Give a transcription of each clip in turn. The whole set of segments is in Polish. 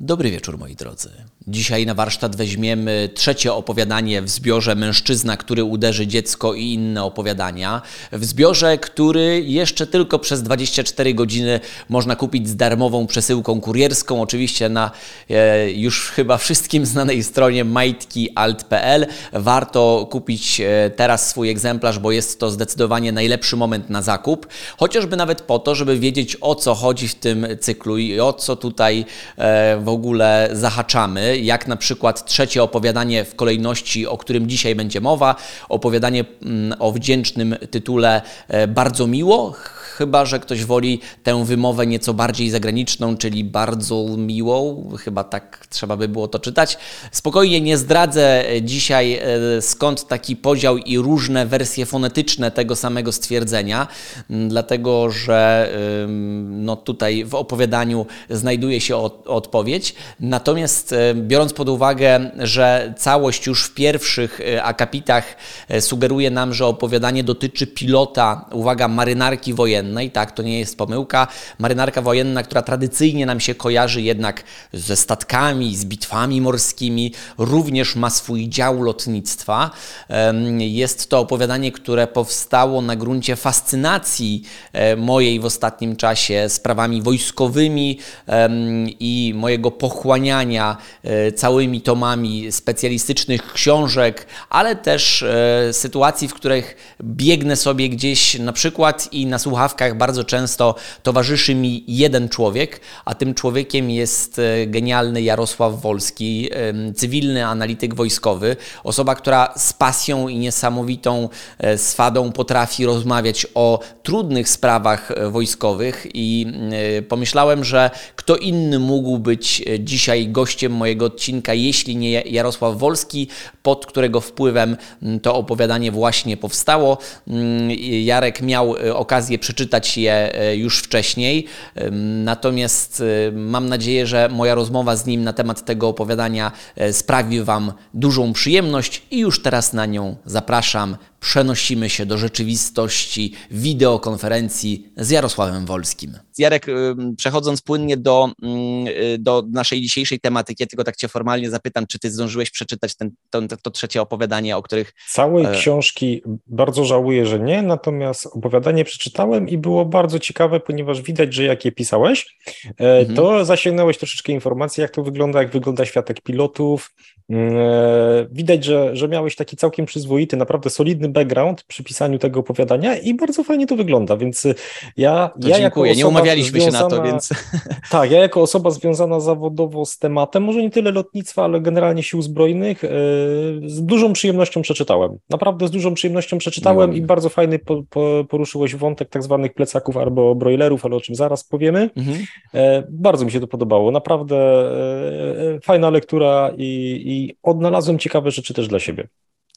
Dobry wieczór, moi drodzy. Dzisiaj na warsztat weźmiemy trzecie opowiadanie w zbiorze Mężczyzna, który uderzy dziecko i inne opowiadania. W zbiorze, który jeszcze tylko przez 24 godziny można kupić z darmową przesyłką kurierską, oczywiście na e, już chyba wszystkim znanej stronie majtkialt.pl. Warto kupić e, teraz swój egzemplarz, bo jest to zdecydowanie najlepszy moment na zakup. Chociażby nawet po to, żeby wiedzieć o co chodzi w tym cyklu i o co tutaj e, w ogóle zahaczamy, jak na przykład trzecie opowiadanie w kolejności, o którym dzisiaj będzie mowa, opowiadanie mm, o wdzięcznym tytule e, Bardzo miło, chyba że ktoś woli tę wymowę nieco bardziej zagraniczną, czyli bardzo miłą, chyba tak trzeba by było to czytać. Spokojnie nie zdradzę dzisiaj e, skąd taki podział i różne wersje fonetyczne tego samego stwierdzenia, dlatego że no tutaj w opowiadaniu znajduje się odpowiedź. Natomiast e, biorąc pod uwagę, że całość już w pierwszych e, akapitach sugeruje nam, że opowiadanie dotyczy pilota, uwaga, marynarki wojennej, tak, to nie jest pomyłka. Marynarka wojenna, która tradycyjnie nam się kojarzy jednak ze statkami, z bitwami morskimi, również ma swój dział lotnictwa. Jest to opowiadanie, które powstało na gruncie fascynacji e, mojej w ostatnim czasie sprawami wojskowymi i mojego pochłaniania e, całymi tomami specjalistycznych książek, ale też e, sytuacji, w których biegnę sobie gdzieś na przykład i na bardzo często towarzyszy mi jeden człowiek, a tym człowiekiem jest e, genialny Jarosław Wolski, cywilny analityk wojskowy, osoba, która z pasją i niesamowitą e, swadą potrafi rozmawiać o trudnych sprawach e, wojskowych i pomyślałem, że kto inny mógł być dzisiaj gościem mojego odcinka, jeśli nie Jarosław Wolski, pod którego wpływem to opowiadanie właśnie powstało. Jarek miał okazję przeczytać przeczytać je e, już wcześniej. Natomiast e, mam nadzieję, że moja rozmowa z nim na temat tego opowiadania e, sprawi Wam dużą przyjemność i już teraz na nią zapraszam przenosimy się do rzeczywistości wideokonferencji z Jarosławem Wolskim. Jarek, przechodząc płynnie do, y, do naszej dzisiejszej tematyki, ja tylko tak Cię formalnie zapytam, czy Ty zdążyłeś przeczytać ten, to, to trzecie opowiadanie, o których... Całej e... książki bardzo żałuję, że nie, natomiast opowiadanie przeczytałem i było bardzo ciekawe, ponieważ widać, że jak je pisałeś, e, mhm. to zasięgnąłeś troszeczkę informacji, jak to wygląda, jak wygląda światek pilotów, mm, Widać, że, że miałeś taki całkiem przyzwoity, naprawdę solidny background przy pisaniu tego opowiadania i bardzo fajnie to wygląda, więc y, ja, to ja dziękuję, nie umawialiśmy związana, się na to, więc... Tak, ja jako osoba związana zawodowo z tematem, może nie tyle lotnictwa, ale generalnie sił zbrojnych, y, z dużą przyjemnością przeczytałem. Naprawdę z dużą przyjemnością przeczytałem i bardzo fajny po, po, poruszyłeś wątek tak zwanych plecaków albo broilerów, ale o czym zaraz powiemy. Mhm. E, bardzo mi się to podobało, naprawdę e, e, fajna lektura i, i odnalazłem ciekawe rzeczy też dla siebie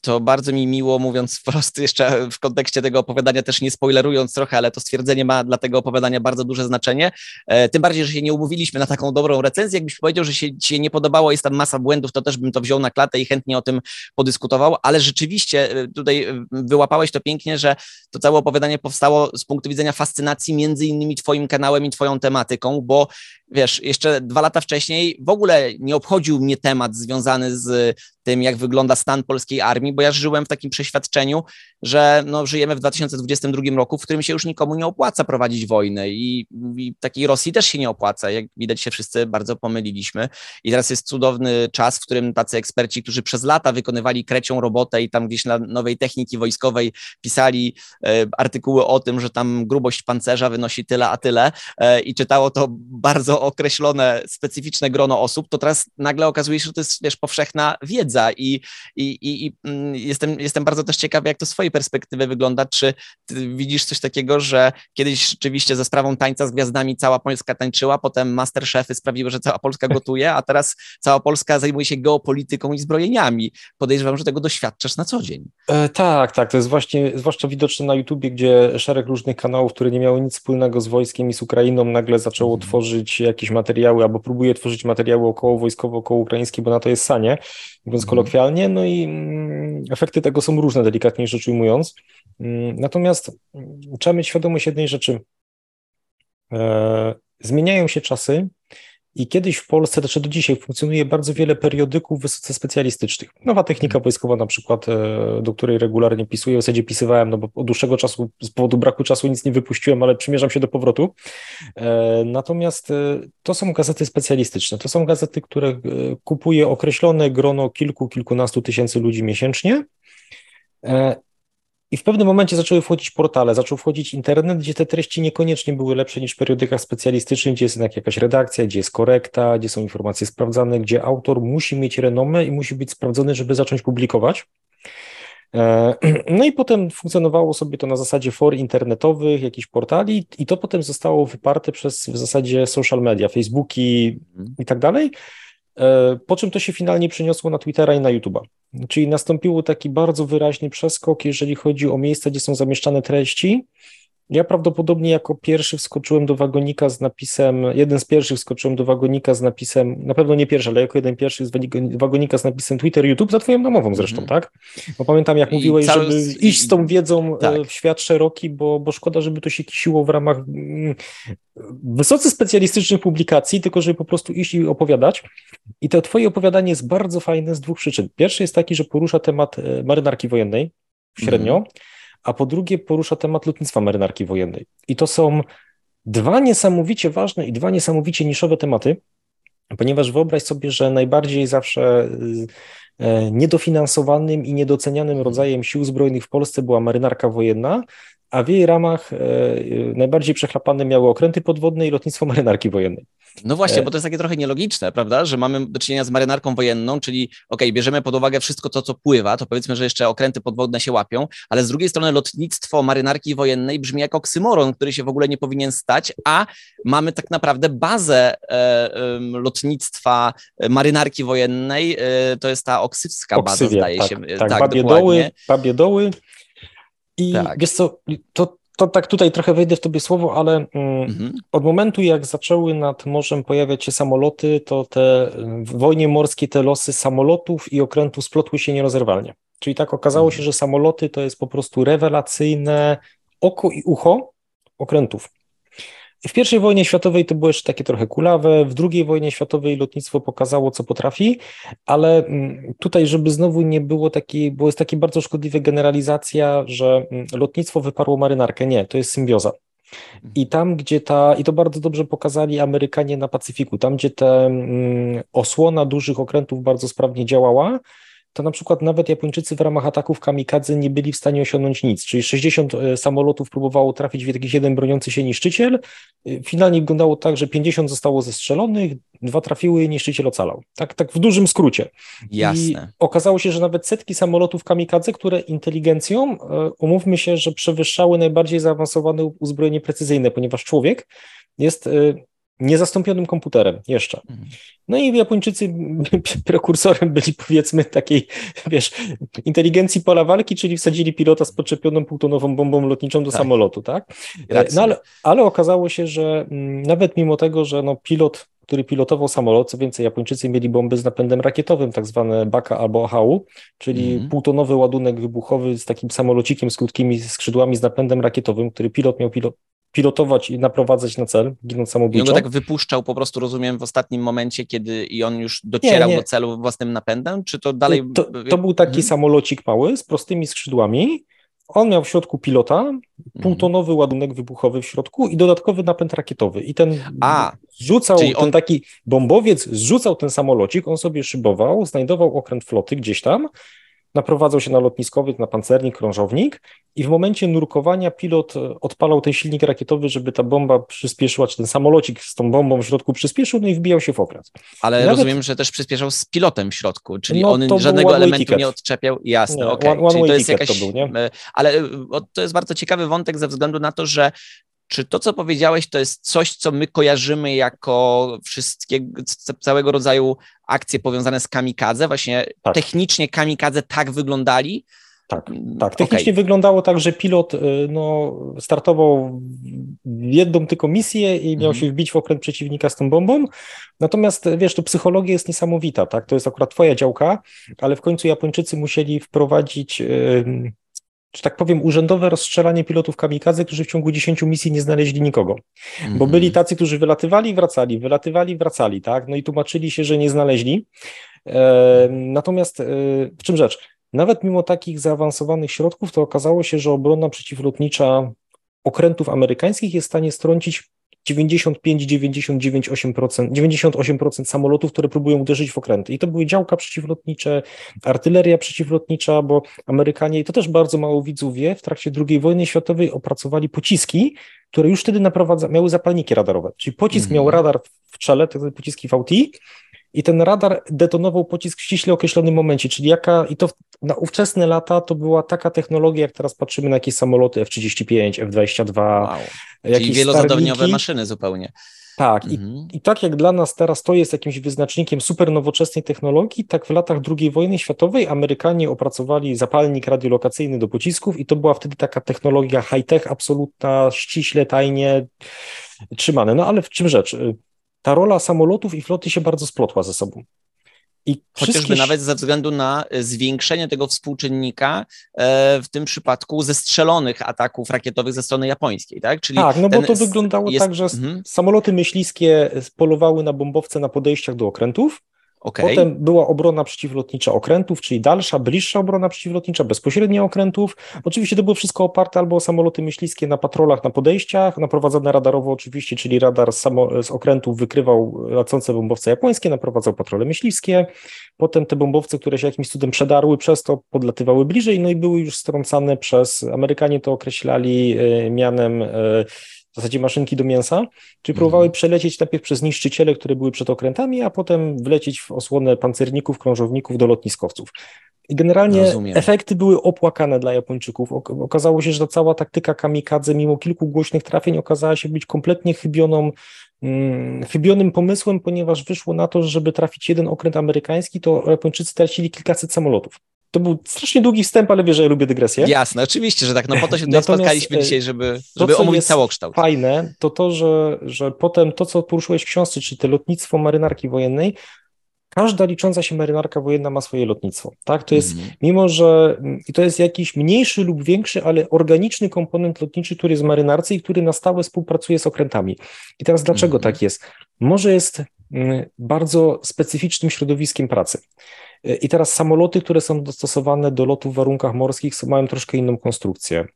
to bardzo mi miło, mówiąc wprost jeszcze w kontekście tego opowiadania, też nie spoilerując trochę, ale to stwierdzenie ma dla tego opowiadania bardzo duże znaczenie. E, tym bardziej, że się nie umówiliśmy na taką dobrą recenzję. Jakbyś powiedział, że się ci nie podobało, jest tam masa błędów, to też bym to wziął na klatę i chętnie o tym podyskutował, ale rzeczywiście e, tutaj e, wyłapałeś to pięknie, że to całe opowiadanie powstało z punktu widzenia fascynacji między innymi twoim kanałem i twoją tematyką, bo wiesz, jeszcze dwa lata wcześniej w ogóle nie obchodził mnie temat związany z tym, jak wygląda stan polskiej armii, bo ja żyłem w takim przeświadczeniu, że no, żyjemy w 2022 roku, w którym się już nikomu nie opłaca prowadzić wojny i, i takiej Rosji też się nie opłaca. Jak widać, się wszyscy bardzo pomyliliśmy. I teraz jest cudowny czas, w którym tacy eksperci, którzy przez lata wykonywali krecią robotę i tam gdzieś na nowej techniki wojskowej pisali e, artykuły o tym, że tam grubość pancerza wynosi tyle a tyle e, i czytało to bardzo określone, specyficzne grono osób, to teraz nagle okazuje się, że to jest wiesz, powszechna wiedza i, i, i, i mm, jestem, jestem bardzo też ciekawy, jak to z swojej perspektywy wygląda. Czy widzisz coś takiego, że kiedyś rzeczywiście ze sprawą tańca z gwiazdami cała Polska tańczyła, potem masterchefy sprawiły, że cała Polska gotuje, a teraz cała Polska zajmuje się geopolityką i zbrojeniami. Podejrzewam, że tego doświadczasz na co dzień. E, tak, tak. To jest właśnie, zwłaszcza widoczne na YouTubie, gdzie szereg różnych kanałów, które nie miały nic wspólnego z wojskiem i z Ukrainą, nagle zaczęło mhm. tworzyć jakieś materiały albo próbuje tworzyć materiały około wojskowo, około ukraińskie, bo na to jest sanie, mówiąc mhm. kolokwialnie. No i mm, efekty tego są różne, delikatnie rzecz ujmując. Mm, natomiast mm, trzeba mieć świadomość jednej rzeczy. E, zmieniają się czasy I kiedyś w Polsce, znaczy do dzisiaj funkcjonuje bardzo wiele periodyków wysoce specjalistycznych. Nowa technika mhm. wojskowa na przykład, e, do której regularnie pisuję, w zasadzie pisywałem, no bo od dłuższego czasu, z powodu braku czasu nic nie wypuściłem, ale przymierzam się do powrotu. E, natomiast to są gazety specjalistyczne. To są gazety, które kupuje określone grono kilku, kilkunastu tysięcy ludzi miesięcznie i w pewnym momencie zaczęły wchodzić portale, zaczął wchodzić internet, gdzie te treści niekoniecznie były lepsze niż w periodykach specjalistycznych, gdzie jest jakaś redakcja, gdzie jest korekta, gdzie są informacje sprawdzane, gdzie autor musi mieć renomę i musi być sprawdzony, żeby zacząć publikować. E, no i potem funkcjonowało sobie to na zasadzie for internetowych, jakichś portali i to potem zostało wyparte przez w zasadzie social media, Facebooki mhm. i tak dalej. E, po czym to się finalnie przeniosło na Twittera i na YouTube'a. Czyli nastąpił taki bardzo wyraźny przeskok, jeżeli chodzi o miejsca, gdzie są zamieszczane treści. Ja prawdopodobnie jako pierwszy wskoczyłem do wagonika z napisem, jeden z pierwszych wskoczyłem do wagonika z napisem, na pewno nie pierwszy, ale jako jeden pierwszy z wagonika z napisem Twitter, YouTube, za twoją namową zresztą, mm. tak? Bo pamiętam, jak I mówiłeś, cały... żeby iść z tą wiedzą e, tak. w świat szeroki, bo, bo szkoda, żeby to się kisiło w ramach mm, wysoce specjalistycznych publikacji, tylko żeby po prostu iść i opowiadać. I to twoje opowiadanie jest bardzo fajne z dwóch przyczyn. Pierwszy jest taki, że porusza temat e, marynarki wojennej średnio, mm a po drugie porusza temat lotnictwa marynarki wojennej. I to są dwa niesamowicie ważne i dwa niesamowicie niszowe tematy, ponieważ wyobraź sobie, że najbardziej zawsze e, niedofinansowanym i niedocenianym rodzajem sił zbrojnych w Polsce była marynarka wojenna, a w jej ramach e, najbardziej przechlapane miały okręty podwodne i lotnictwo marynarki wojennej. No właśnie, e, bo to jest takie trochę nielogiczne, prawda, że mamy do czynienia z marynarką wojenną, czyli ok, bierzemy pod uwagę wszystko to, co pływa, to powiedzmy, że jeszcze okręty podwodne się łapią, ale z drugiej strony lotnictwo marynarki wojennej brzmi jak oksymoron, który się w ogóle nie powinien stać, a mamy tak naprawdę bazę e, lotnictwa marynarki wojennej, to jest ta oksywska Oksywie, baza, zdaje tak, się. Tak, tak babie, doły, babie doły, i tak. wiesz co, to, to tak tutaj trochę wejdę w tobie słowo, ale mm, mhm. od momentu jak zaczęły nad morzem pojawiać się samoloty, to te w wojnie morskiej te losy samolotów i okrętów splotły się nierozerwalnie. Czyli tak okazało mhm. się, że samoloty to jest po prostu rewelacyjne oko i ucho okrętów. W I wojnie światowej to było jeszcze takie trochę kulawe, w II wojnie światowej lotnictwo pokazało, co potrafi, ale mm, tutaj, żeby znowu nie było takiej, bo jest taka bardzo szkodliwa generalizacja, że mm, lotnictwo wyparło marynarkę. Nie, to jest symbioza. I tam, gdzie ta, i to bardzo dobrze pokazali Amerykanie na Pacyfiku, tam, gdzie ta mm, osłona dużych okrętów bardzo sprawnie działała, to na przykład nawet Japończycy w ramach ataków kamikadze nie byli w stanie osiągnąć nic, czyli 60 e, samolotów próbowało trafić w jakiś jeden broniący się niszczyciel, e, finalnie wyglądało tak, że 50 zostało zestrzelonych, dwa trafiły i niszczyciel ocalał. Tak, tak w dużym skrócie. Jasne. I okazało się, że nawet setki samolotów kamikadze, które inteligencją, e, umówmy się, że przewyższały najbardziej zaawansowane uzbrojenie precyzyjne, ponieważ człowiek jest niezastąpionym komputerem jeszcze. Mhm. No i Japończycy prekursorem byli powiedzmy takiej, wiesz, inteligencji pola walki, czyli wsadzili pilota z podczepioną półtonową bombą lotniczą do tak. samolotu, tak? No ale, ale okazało się, że mm, nawet mimo tego, że no pilot który pilotował samolot, co więcej, Japończycy mieli bomby z napędem rakietowym, tak zwane Baka albo AHU, czyli mm. półtonowy ładunek wybuchowy z takim samolocikiem z krótkimi skrzydłami z napędem rakietowym, który pilot miał pilot, pilotować i naprowadzać na cel, ginąc samobójczo. I on go tak wypuszczał po prostu, rozumiem, w ostatnim momencie, kiedy i on już docierał nie, nie. do celu własnym napędem, czy to dalej... To, to był taki mhm. samolocik mały z prostymi skrzydłami, on miał w środku pilota, mhm. półtonowy ładunek wybuchowy w środku i dodatkowy napęd rakietowy. I ten A, zrzucał, ten on... taki bombowiec zrzucał ten samolocik, on sobie szybował, znajdował okręt floty gdzieś tam, naprowadzał się na lotniskowiec, na pancernik, krążownik i w momencie nurkowania pilot e, odpalał ten silnik rakietowy, żeby ta bomba przyspieszyła, czy ten samolocik z tą bombą w środku przyspieszył, no i wbijał się w okręt. Ale Nawet... rozumiem, że też przyspieszał z pilotem w środku, czyli no, on żadnego elementu nie odczepiał. Jasne, okej. Okay. Czyli to jest jakaś... To był, nie? E, ale e, to jest bardzo ciekawy wątek ze względu na to, że czy to, co powiedziałeś, to jest coś, co my kojarzymy jako wszystkie, całego rodzaju akcje powiązane z kamikadze? Właśnie tak. technicznie kamikadze tak wyglądali? Tak, tak. Technicznie okay. wyglądało tak, że pilot y, no, startował jedną tylko misję i miał mhm. się wbić w okręt przeciwnika z tą bombą. Natomiast wiesz, to psychologia jest niesamowita, tak? To jest akurat twoja działka, ale w końcu Japończycy musieli wprowadzić że tak powiem, urzędowe rozstrzelanie pilotów kamikadze, którzy w ciągu 10 misji nie znaleźli nikogo. Mm -hmm. Bo byli tacy, którzy wylatywali, wracali, wylatywali, wracali, tak? No i tłumaczyli się, że nie znaleźli. E, natomiast e, w czym rzecz? Nawet mimo takich zaawansowanych środków, to okazało się, że obrona przeciwlotnicza okrętów amerykańskich jest w stanie strącić 95, 99, 8%, 98% samolotów, które próbują uderzyć w okręty. I to były działka przeciwlotnicze, artyleria przeciwlotnicza, bo Amerykanie, i to też bardzo mało widzów wie, w trakcie II wojny światowej opracowali pociski, które już wtedy naprowadza, miały zapalniki radarowe. Czyli pocisk -hmm. miał radar w czele, te pociski VT, i ten radar detonował pocisk w ściśle określonym momencie, czyli jaka, i to na ówczesne lata to była taka technologia, jak teraz patrzymy na jakieś samoloty F-35, F-22. Wow. Czyli wielozadaniowe maszyny zupełnie. Tak, mhm. i, i tak jak dla nas teraz to jest jakimś wyznacznikiem super nowoczesnej technologii, tak w latach II wojny światowej Amerykanie opracowali zapalnik radiolokacyjny do pocisków i to była wtedy taka technologia high-tech, absolutna, ściśle, tajnie trzymane. No ale w czym rzecz? Ta rola samolotów i floty się bardzo splotła ze sobą. I Chociażby wszystkie... nawet ze względu na e, zwiększenie tego współczynnika e, w tym przypadku zestrzelonych ataków rakietowych ze strony japońskiej, tak? Czyli tak, no bo to wyglądało jest... tak, że mhm. samoloty myśliwskie polowały na bombowce na podejściach do okrętów, Okay. Potem była obrona przeciwlotnicza okrętów, czyli dalsza, bliższa obrona przeciwlotnicza, bezpośrednia okrętów. Oczywiście to było wszystko oparte albo o samoloty myśliwskie na patrolach, na podejściach, naprowadzane radarowo oczywiście, czyli radar z, samo, z okrętów wykrywał lecące bombowce japońskie, naprowadzał patrole myśliwskie. Potem te bombowce, które się jakimś cudem przedarły przez to, podlatywały bliżej, no i były już strącane przez, Amerykanie to określali e, mianem e, w zasadzie maszynki do mięsa, czyli próbowały mhm. przelecieć najpierw przez niszczyciele, które były przed okrętami, a potem wlecieć w osłonę pancerników, krążowników do lotniskowców. I generalnie Rozumiem. efekty były opłakane dla Japończyków. Okazało się, że ta cała taktyka kamikadze, mimo kilku głośnych trafień, okazała się być kompletnie chybioną, hmm, chybionym pomysłem, ponieważ wyszło na to, że żeby trafić jeden okręt amerykański, to Japończycy stracili kilkaset samolotów. To był strasznie długi wstęp, ale wiesz, że ja lubię dygresję. Jasne, oczywiście, że tak. No po to się tutaj spotkaliśmy e, dzisiaj, żeby, żeby to, omówić całokształt. Fajne, to to, że, że potem to, co poruszyłeś w książce, czyli te lotnictwo marynarki wojennej, każda licząca się marynarka wojenna ma swoje lotnictwo. Tak, to jest, mm. mimo że i to jest jakiś mniejszy lub większy, ale organiczny komponent lotniczy, który jest w marynarce i który na stałe współpracuje z okrętami. I teraz dlaczego mm. tak jest? Może jest mm, bardzo specyficznym środowiskiem pracy. I teraz samoloty, które są dostosowane do lotu w warunkach morskich, mają troszkę inną konstrukcję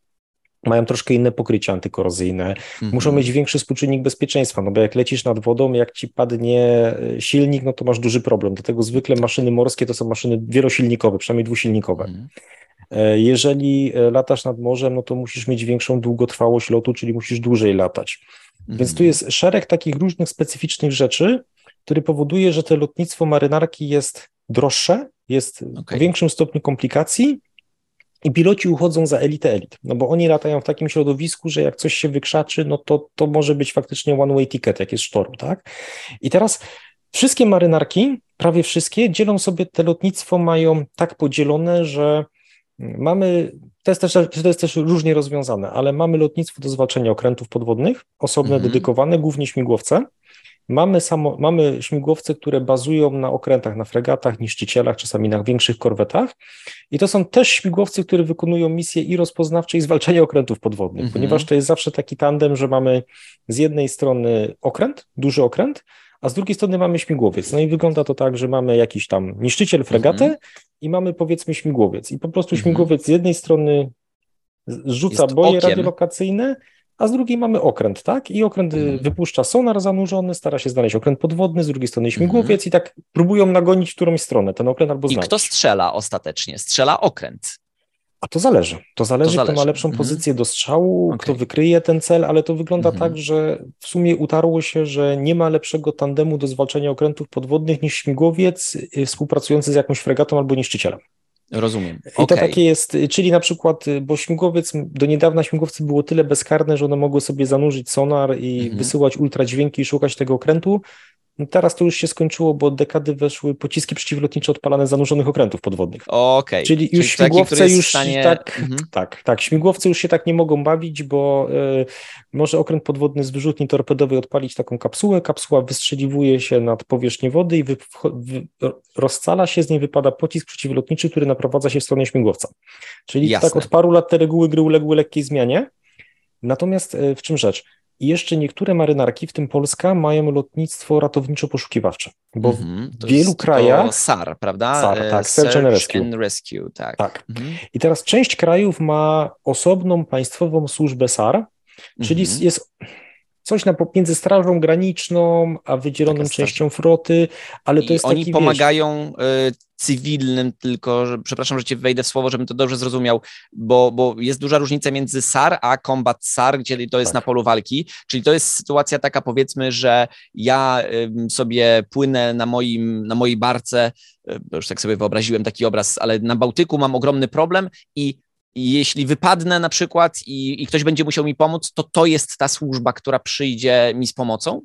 mają troszkę inne pokrycie antykorozyjne, mhm. muszą mieć większy współczynnik bezpieczeństwa, no bo jak lecisz nad wodą, jak ci padnie e, silnik, no to masz duży problem. Dlatego zwykle maszyny morskie to są maszyny wielosilnikowe, przynajmniej dwusilnikowe. Mhm. E, jeżeli e, latasz nad morzem, no to musisz mieć większą długotrwałość lotu, czyli musisz dłużej latać. Mhm. Więc tu jest szereg takich różnych specyficznych rzeczy, który powoduje, że to lotnictwo marynarki jest droższe, jest okay. w większym stopniu komplikacji i piloci uchodzą za elitę elit, no bo oni latają w takim środowisku, że jak coś się wykrzaczy, no to to może być faktycznie one-way ticket, jak jest sztorm, tak? I teraz wszystkie marynarki, prawie wszystkie, dzielą sobie, te lotnictwo mają tak podzielone, że mamy, to jest też, to jest też różnie rozwiązane, ale mamy lotnictwo do zwalczania okrętów podwodnych, osobne, mhm. dedykowane, głównie śmigłowce, Mamy, samo, mamy śmigłowce, które bazują na okrętach, na fregatach, niszczycielach, czasami na większych korwetach. I to są też śmigłowce, które wykonują misje i rozpoznawcze, i zwalczania okrętów podwodnych, mm -hmm. ponieważ to jest zawsze taki tandem, że mamy z jednej strony okręt, duży okręt, a z drugiej strony mamy śmigłowiec. No i wygląda to tak, że mamy jakiś tam niszczyciel, fregatę mm -hmm. i mamy powiedzmy śmigłowiec. I po prostu mm -hmm. śmigłowiec z jednej strony zrzuca jest boje okiem. radiolokacyjne, a z drugiej mamy okręt, tak? I okręt mhm. wypuszcza sonar zanurzony, stara się znaleźć okręt podwodny, z drugiej strony śmigłowiec mhm. i tak próbują nagonić którąś stronę, ten okręt albo znaleźć. I kto strzela ostatecznie? Strzela okręt. A to zależy. To zależy, to zależy. kto ma lepszą mhm. pozycję do strzału, okay. kto wykryje ten cel, ale to wygląda mhm. tak, że w sumie utarło się, że nie ma lepszego tandemu do zwalczania okrętów podwodnych niż śmigłowiec y, współpracujący z jakąś fregatą albo niszczycielem. Rozumiem. I okay. to takie jest, czyli na przykład, bo śmigłowiec, do niedawna śmigłowce było tyle bezkarne, że one mogły sobie zanurzyć sonar i mhm. wysyłać ultradźwięki i szukać tego okrętu. No teraz to już się skończyło, bo od dekady weszły pociski przeciwlotnicze odpalane z zanurzonych okrętów podwodnych. Okej. Okay. Czyli już Czyli śmigłowce taki, już stanie... tak, mhm. tak, tak, śmigłowce już się tak nie mogą bawić, bo y, może okręt podwodny z wyrzutni torpedowej odpalić taką kapsułę, kapsuła wystrzeliwuje się nad powierzchnię wody i wy, wy, rozcala się, z niej wypada pocisk przeciwlotniczy, który naprowadza się w stronę śmigłowca. Czyli Jasne. tak od paru lat te reguły gry uległy lekkiej zmianie. Natomiast y, w czym rzecz? I jeszcze niektóre marynarki, w tym Polska, mają lotnictwo ratowniczo-poszukiwawcze, bo mm -hmm, w wielu krajach... SAR, prawda? SAR, tak, e, Search, and Rescue. And rescue tak. tak. Mm -hmm. I teraz część krajów ma osobną państwową służbę SAR, czyli mm -hmm. jest coś na pomiędzy Strażą Graniczną, a wydzieloną częścią floty, ale to I jest oni taki, pomagają wiesz, cywilnym, tylko, że, przepraszam, że cię wejdę w słowo, żebym to dobrze zrozumiał, bo, bo jest duża różnica między SAR a Combat SAR, gdzie to jest tak. na polu walki, czyli to jest sytuacja taka powiedzmy, że ja sobie płynę na, moim, na mojej barce, już tak sobie wyobraziłem taki obraz, ale na Bałtyku mam ogromny problem i jeśli wypadnę na przykład i, i, ktoś będzie musiał mi pomóc, to to jest ta służba, która przyjdzie mi z pomocą?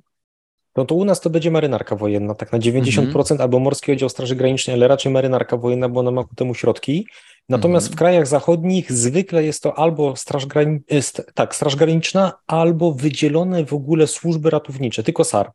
No to u nas to będzie marynarka wojenna, tak na 90% mhm. albo Morski Oddział Straży Granicznej, ale raczej marynarka wojenna, bo ona ma ku temu środki. Natomiast mhm. w krajach zachodnich zwykle jest to albo straż, grani tak, straż Graniczna, albo wydzielone w ogóle służby ratownicze, tylko SAR.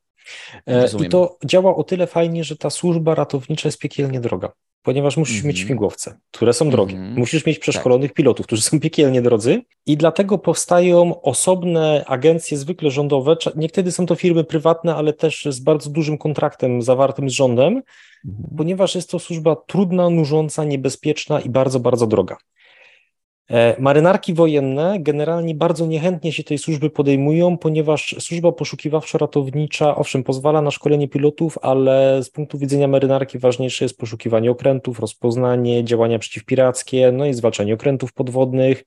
E, Rozumiem. I to działa o tyle fajnie, że ta służba ratownicza jest piekielnie droga ponieważ musisz mm -hmm. mieć mhm. śmigłowce, które są drogie. Mm -hmm. Musisz mieć przeszkolonych tak. pilotów, którzy są piekielnie drodzy i dlatego powstają osobne agencje, zwykle rządowe. Niekiedy są to firmy prywatne, ale też z bardzo dużym kontraktem zawartym z rządem, mm -hmm. ponieważ jest to służba trudna, nużąca, niebezpieczna i bardzo, bardzo droga. E, marynarki wojenne generalnie bardzo niechętnie się tej służby podejmują, ponieważ służba poszukiwawczo-ratownicza, owszem, pozwala na szkolenie pilotów, ale z punktu widzenia marynarki ważniejsze jest poszukiwanie okrętów, rozpoznanie, działania przeciwpirackie, no i zwalczanie okrętów podwodnych.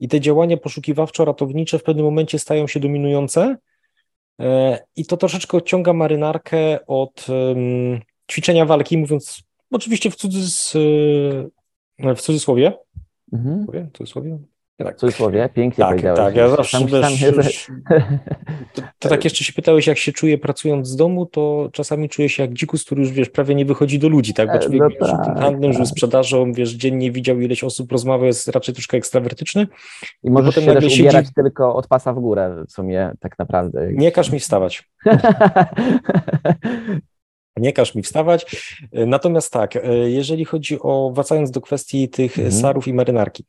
I te działania poszukiwawczo-ratownicze w pewnym momencie stają się dominujące e, i to troszeczkę odciąga marynarkę od ćwiczenia walki, mówiąc oczywiście w, cudzys, w cudzysłowie, Mhm. W cudzysłowie? Tak. Cudzysłowie, pięknie tak, powiedziałeś. Tak, ja zawsze tam, tam to, to, tak jeszcze się pytałeś, jak się czuję pracując z domu, to czasami czuję się jak dzikus, który już, wiesz, prawie nie wychodzi do ludzi, tak, bo e, człowiek no tak, tym handlem, tak. sprzedażą, wiesz, dziennie widział ileś osób rozmawia, jest raczej troszkę ekstrawertyczny. I możesz się też siedzi... ubierać tylko od pasa w górę w sumie, tak naprawdę. Nie każ mi wstawać. Nie każ mi wstawać. Natomiast tak, jeżeli chodzi o, wracając do kwestii tych mhm. sarów i marynarki.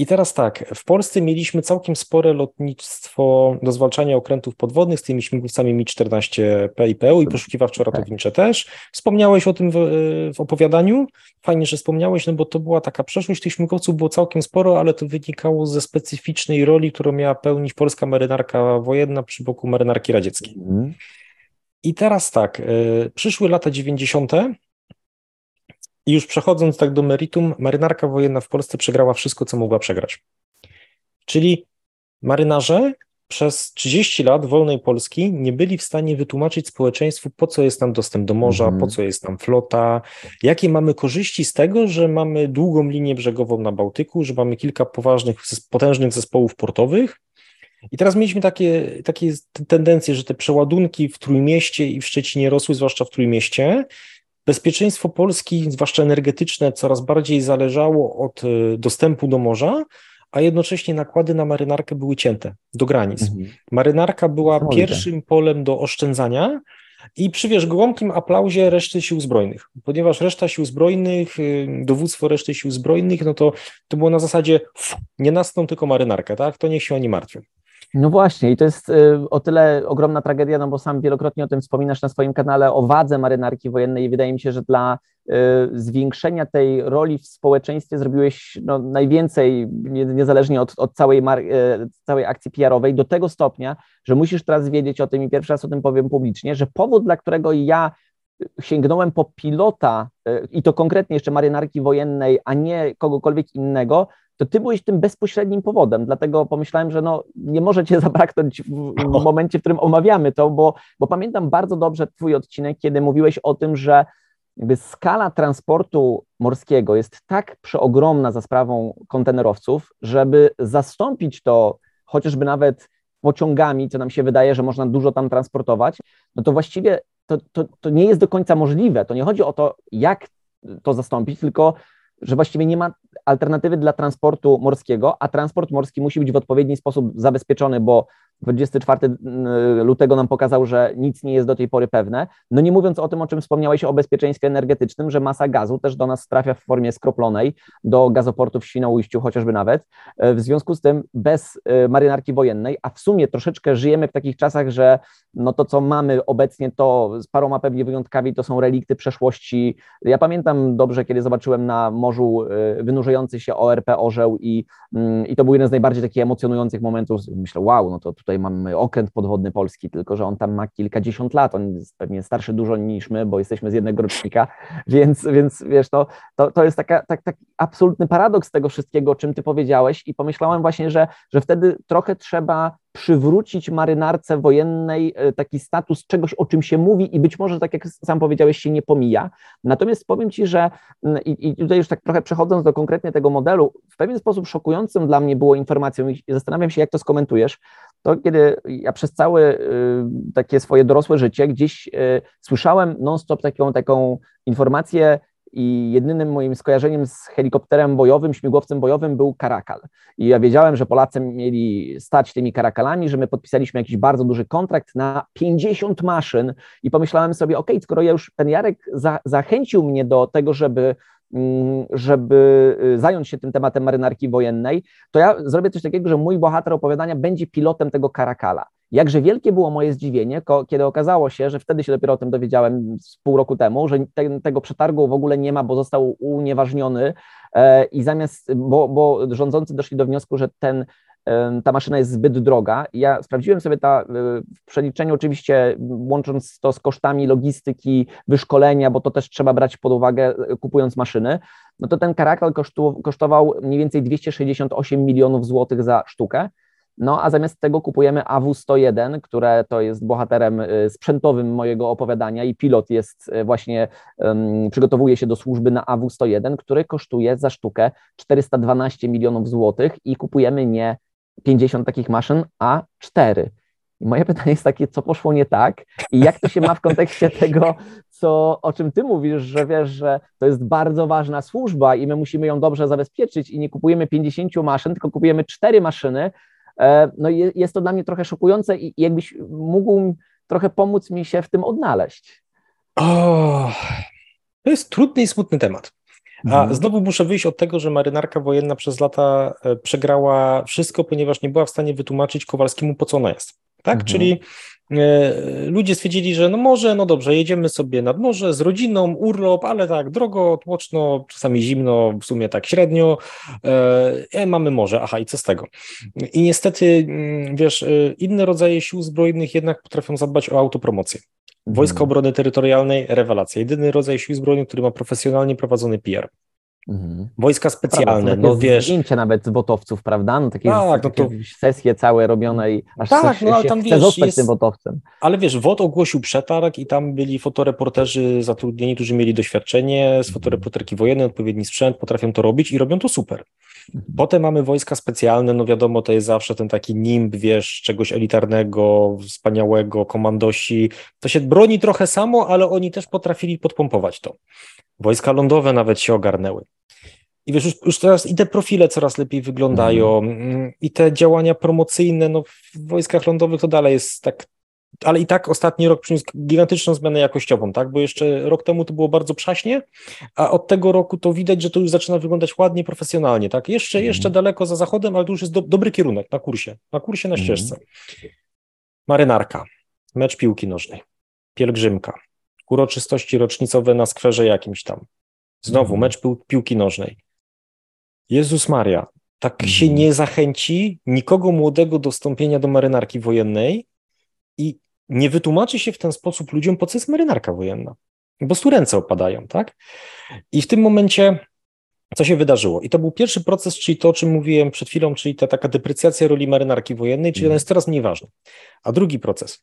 I teraz tak, w Polsce mieliśmy całkiem spore lotnictwo do zwalczania okrętów podwodnych z tymi śmigłowcami Mi-14 PIPU i poszukiwawczo-ratownicze tak. też. Wspomniałeś o tym w, w, opowiadaniu. Fajnie, że wspomniałeś, no bo to była taka przeszłość. Tych śmigłowców było całkiem sporo, ale to wynikało ze specyficznej roli, którą miała pełnić polska marynarka wojenna przy boku marynarki radzieckiej. Mhm. I teraz tak, y, przyszły lata 90. i już przechodząc tak do meritum, marynarka wojenna w Polsce przegrała wszystko, co mogła przegrać. Czyli marynarze przez 30 lat wolnej Polski nie byli w stanie wytłumaczyć społeczeństwu, po co jest nam dostęp do morza, mm. po co jest nam flota, jakie mamy korzyści z tego, że mamy długą linię brzegową na Bałtyku, że mamy kilka poważnych, potężnych zespołów portowych, i teraz mieliśmy takie, takie tendencje, że te przeładunki w Trójmieście i w Szczecinie rosły, zwłaszcza w Trójmieście. Bezpieczeństwo Polski, zwłaszcza energetyczne, coraz bardziej zależało od e, dostępu do morza, a jednocześnie nakłady na marynarkę były cięte do granic. Mhm. Marynarka była pierwszym polem do oszczędzania, i przy wiesz, głębokim aplauzie reszty sił zbrojnych, ponieważ reszta sił zbrojnych, y, dowództwo reszty sił zbrojnych, no to to było na zasadzie nie nas tą tylko marynarkę, tak? To niech się oni martwią. No właśnie, i to jest y, o tyle ogromna tragedia, no bo sam wielokrotnie o tym wspominasz na swoim kanale, o wadze marynarki wojennej. I wydaje mi się, że dla y, zwiększenia tej roli w społeczeństwie zrobiłeś no, najwięcej, niezależnie od, od całej, y, całej akcji PR-owej, do tego stopnia, że musisz teraz wiedzieć o tym i pierwszy raz o tym powiem publicznie, że powód, dla którego ja sięgnąłem po pilota i to konkretnie jeszcze marynarki wojennej, a nie kogokolwiek innego, to ty byłeś tym bezpośrednim powodem, dlatego pomyślałem, że no, nie może cię zabraknąć w, w momencie, w którym omawiamy to, bo, bo pamiętam bardzo dobrze twój odcinek, kiedy mówiłeś o tym, że jakby skala transportu morskiego jest tak przeogromna za sprawą kontenerowców, żeby zastąpić to chociażby nawet pociągami, co nam się wydaje, że można dużo tam transportować, no to właściwie to, to, to nie jest do końca możliwe. To nie chodzi o to, jak to zastąpić, tylko że właściwie nie ma alternatywy dla transportu morskiego, a transport morski musi być w odpowiedni sposób zabezpieczony, bo 24 mm, lutego nam pokazał, że nic nie jest do tej pory pewne. No nie mówiąc o tym, o czym wspomniałeś o bezpieczeństwie energetycznym, że masa gazu też do nas trafia w formie skroplonej do gazoportu w Świnoujściu chociażby nawet. E, w związku z tym bez e, marynarki wojennej, a w sumie troszeczkę żyjemy w takich czasach, że no to, co mamy obecnie, to z paroma pewnie wyjątkami, to są relikty przeszłości. Ja pamiętam dobrze, kiedy zobaczyłem na morzu e, wynurzający się ORP Orzeł i, mm, i to był jeden z najbardziej takich emocjonujących momentów. Myślę, wow, no to tutaj mamy okręt podwodny polski, tylko że on tam ma kilkadziesiąt lat, on jest pewnie starszy dużo niż my, bo jesteśmy z jednego rocznika, więc, więc wiesz, to, to, to jest taka, tak, taki absolutny paradoks tego wszystkiego, o czym ty powiedziałeś. I pomyślałem właśnie, że, że wtedy trochę trzeba przywrócić marynarce wojennej e, taki status czegoś, o czym się mówi i być może, tak jak sam powiedziałeś, się nie pomija. Natomiast powiem Ci, że mm, i, i tutaj już tak trochę przechodząc do konkretnie tego modelu, w pewien sposób szokującym dla mnie było informacją i zastanawiam się, jak to skomentujesz, to kiedy ja przez całe y, takie swoje dorosłe życie gdzieś y, słyszałem non-stop taką, taką informację, i jedynym moim skojarzeniem z helikopterem bojowym, śmigłowcem bojowym był Karakal. I ja wiedziałem, że Polacy mieli stać tymi Karakalami, że my podpisaliśmy jakiś bardzo duży kontrakt na 50 maszyn i pomyślałem sobie, ok, skoro ja już ten Jarek za, zachęcił mnie do tego, żeby mm, żeby y, zająć się tym tematem marynarki wojennej, to ja zrobię coś takiego, że mój bohater opowiadania będzie pilotem tego Karakala. Jakże wielkie było moje zdziwienie, kiedy okazało się, że wtedy się dopiero o tym dowiedziałem z pół roku temu, że te, tego przetargu w ogóle nie ma, bo został unieważniony e, i zamiast, bo, bo rządzący doszli do wniosku, że ten e, ta maszyna jest zbyt droga. Ja sprawdziłem sobie ta, e, w przeliczeniu, oczywiście łącząc to z kosztami logistyki, wyszkolenia, bo to też trzeba brać pod uwagę, kupując maszyny, no to ten Karakal kosztował mniej więcej 268 milionów złotych za sztukę. No a zamiast tego kupujemy AW101, które to jest bohaterem y, sprzętowym mojego opowiadania i pilot jest y, właśnie, um, przygotowuje się do służby na AW101, który kosztuje za sztukę 412 milionów złotych i kupujemy nie 50 takich maszyn, a 4. I moje pytanie jest takie, co poszło nie tak i jak to się ma w kontekście tego, co, o czym ty mówisz, że wiesz, że to jest bardzo ważna służba i my musimy ją dobrze zabezpieczyć i nie kupujemy 50 maszyn, tylko kupujemy 4 maszyny, no jest to dla mnie trochę szokujące i jakbyś mógł trochę pomóc mi się w tym odnaleźć. O, to jest trudny i smutny temat. A mhm. znowu muszę wyjść od tego, że marynarka wojenna przez lata e, przegrała wszystko, ponieważ nie była w stanie wytłumaczyć Kowalskiemu, po co ona jest. Tak? Mhm. Czyli E, ludzie stwierdzili, że no może, no dobrze, jedziemy sobie nad morze z rodziną, urlop, ale tak drogo, tłoczno, czasami zimno, w sumie tak średnio, e, e mamy morze, aha i co z tego? I niestety, mm, wiesz, e, inne rodzaje sił zbrojnych jednak potrafią zadbać o autopromocję. Wojska mhm. Obrony Terytorialnej, rewelacja. Jedyny rodzaj sił zbrojnych, który ma profesjonalnie prowadzony PR. Mhm. Wojska specjalne, no wiesz. Zdjęcia nawet z botowców, prawda? No takie, tak, no to... sesje całe robione i aż tak, no, ale tam wiesz, zostać jest... tym wotowcem. Ale wiesz, WOT ogłosił przetarg i tam byli fotoreporterzy zatrudnieni, którzy mieli doświadczenie, z mhm. fotoreporterki wojenne, odpowiedni sprzęt, potrafią to robić i robią to super. Mhm. Potem mamy wojska specjalne, no wiadomo, to jest zawsze ten taki nimb, wiesz, czegoś elitarnego, wspaniałego, komandosi. To się broni trochę samo, ale oni też potrafili podpompować to. Wojska lądowe nawet się ogarnęły. I wiesz, już, już teraz i te profile coraz lepiej wyglądają, mm. i te działania promocyjne, no w wojskach lądowych to dalej jest tak, ale i tak ostatni rok przyniósł gigantyczną zmianę jakościową, tak, bo jeszcze rok temu to było bardzo przaśnie, a od tego roku to widać, że to już zaczyna wyglądać ładnie, profesjonalnie, tak, jeszcze, mm. jeszcze daleko za zachodem, ale to już jest do, dobry kierunek na kursie, na kursie, na ścieżce. Mm. Marynarka, mecz piłki nożnej, pielgrzymka, uroczystości rocznicowe na skwerze jakimś tam. Znowu mhm. mecz piłki nożnej. Jezus Maria, tak mhm. się nie zachęci nikogo młodego do wstąpienia do marynarki wojennej i nie wytłumaczy się w ten sposób ludziom, po co jest marynarka wojenna. Po prostu ręce opadają, tak? I w tym momencie co się wydarzyło? I to był pierwszy proces, czyli to, o czym mówiłem przed chwilą, czyli ta taka deprecjacja roli marynarki wojennej, czyli mm. on jest coraz mniej ważny. A drugi proces.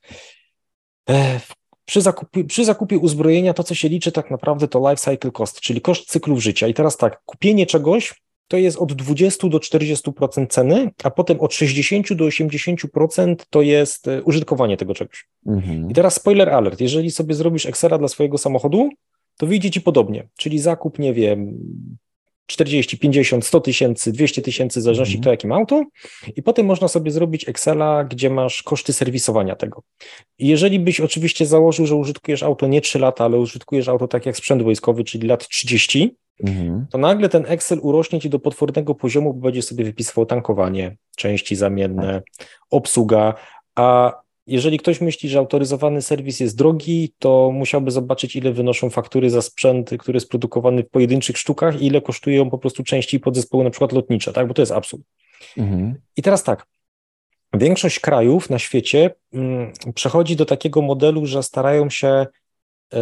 Przy zakupie, przy zakupie uzbrojenia to, co się liczy tak naprawdę to life cycle cost, czyli koszt cyklów życia. I teraz tak, kupienie czegoś to jest od 20 do 40% ceny, a potem od 60 do 80% to jest e, użytkowanie tego czegoś. Mhm. I teraz spoiler alert, jeżeli sobie zrobisz Excela dla swojego samochodu, to wyjdzie ci podobnie, czyli zakup, nie wiem, 40, 50, 100 tysięcy, 200 tysięcy, w zależności mhm. to jakim auto i potem można sobie zrobić Excela, gdzie masz koszty serwisowania tego. I jeżeli byś oczywiście założył, że użytkujesz auto nie 3 lata, ale użytkujesz auto tak jak sprzęt wojskowy, czyli lat 30, mhm. to nagle ten Excel urośnie ci do potwornego poziomu, bo będzie sobie wypisywał tankowanie, części zamienne, obsługa, a jeżeli ktoś myśli, że autoryzowany serwis jest drogi, to musiałby zobaczyć, ile wynoszą faktury za sprzęt, który jest produkowany w pojedynczych sztukach i ile kosztują po prostu części podzespołu, na przykład lotnicze, tak? Bo to jest absurd. Mhm. I teraz tak. Większość krajów na świecie mm, przechodzi do takiego modelu, że starają się y,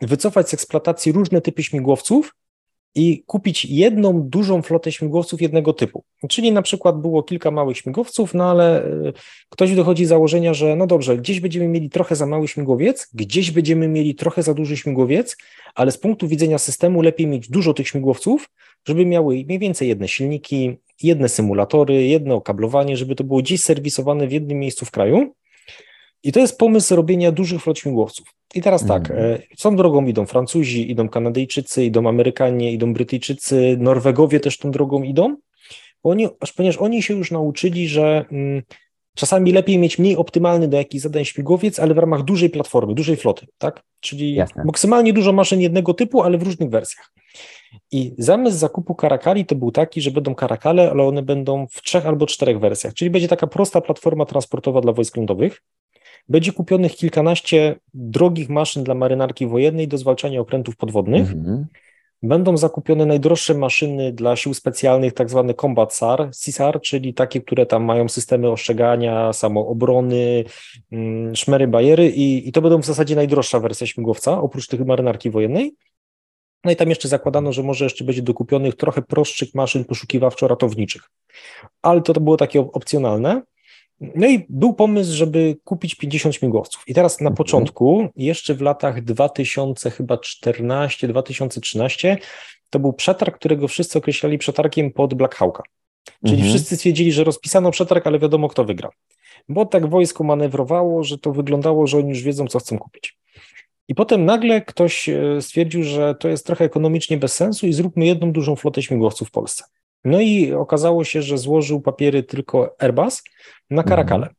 wycofać z eksploatacji różne typy śmigłowców i kupić jedną dużą flotę śmigłowców jednego typu. Czyli na przykład było kilka małych śmigłowców, no ale e, ktoś dochodzi z założenia, że no dobrze, gdzieś będziemy mieli trochę za mały śmigłowiec, gdzieś będziemy mieli trochę za duży śmigłowiec, ale z punktu widzenia systemu lepiej mieć dużo tych śmigłowców, żeby miały mniej więcej jedne silniki, jedne symulatory, jedno okablowanie, żeby to było gdzieś serwisowane w jednym miejscu w kraju. I to jest pomysł robienia dużych flot śmigłowców. I teraz tak, mm. tą drogą idą Francuzi, idą Kanadyjczycy, idą Amerykanie, idą Brytyjczycy, Norwegowie też tą drogą idą, oni, ponieważ oni się już nauczyli, że mm, czasami lepiej mieć mniej optymalny do jakichś zadań śmigłowiec, ale w ramach dużej platformy, dużej floty, tak? Czyli Jasne. maksymalnie dużo maszyn jednego typu, ale w różnych wersjach. I zamysł zakupu karakali to był taki, że będą karakale, ale one będą w trzech albo czterech wersjach, czyli będzie taka prosta platforma transportowa dla wojsk lądowych, będzie kupionych kilkanaście drogich maszyn dla marynarki wojennej do zwalczania okrętów podwodnych. Mhm. Będą zakupione najdroższe maszyny dla sił specjalnych, tak zwane Combat SAR, czyli takie, które tam mają systemy ostrzegania, samoobrony, mm, szmery, bajery i, i to będą w zasadzie najdroższa wersja śmigłowca, oprócz tych marynarki wojennej. No i tam jeszcze zakładano, że może jeszcze będzie dokupionych trochę prostszych maszyn poszukiwawczo-ratowniczych. Ale to, to było takie opcjonalne. No i był pomysł, żeby kupić 50 śmigłowców. I teraz na mhm. początku, jeszcze w latach 2014-2013, to był przetarg, którego wszyscy określali przetargiem pod Black Hawka. Czyli mhm. wszyscy stwierdzili, że rozpisano przetarg, ale wiadomo, kto wygra. Bo tak wojsko manewrowało, że to wyglądało, że oni już wiedzą, co chcą kupić. I potem nagle ktoś e, stwierdził, że to jest trochę ekonomicznie bez sensu i zróbmy jedną dużą flotę śmigłowców w Polsce. No i okazało się, że złożył papiery tylko Airbus na Karakale. Mhm.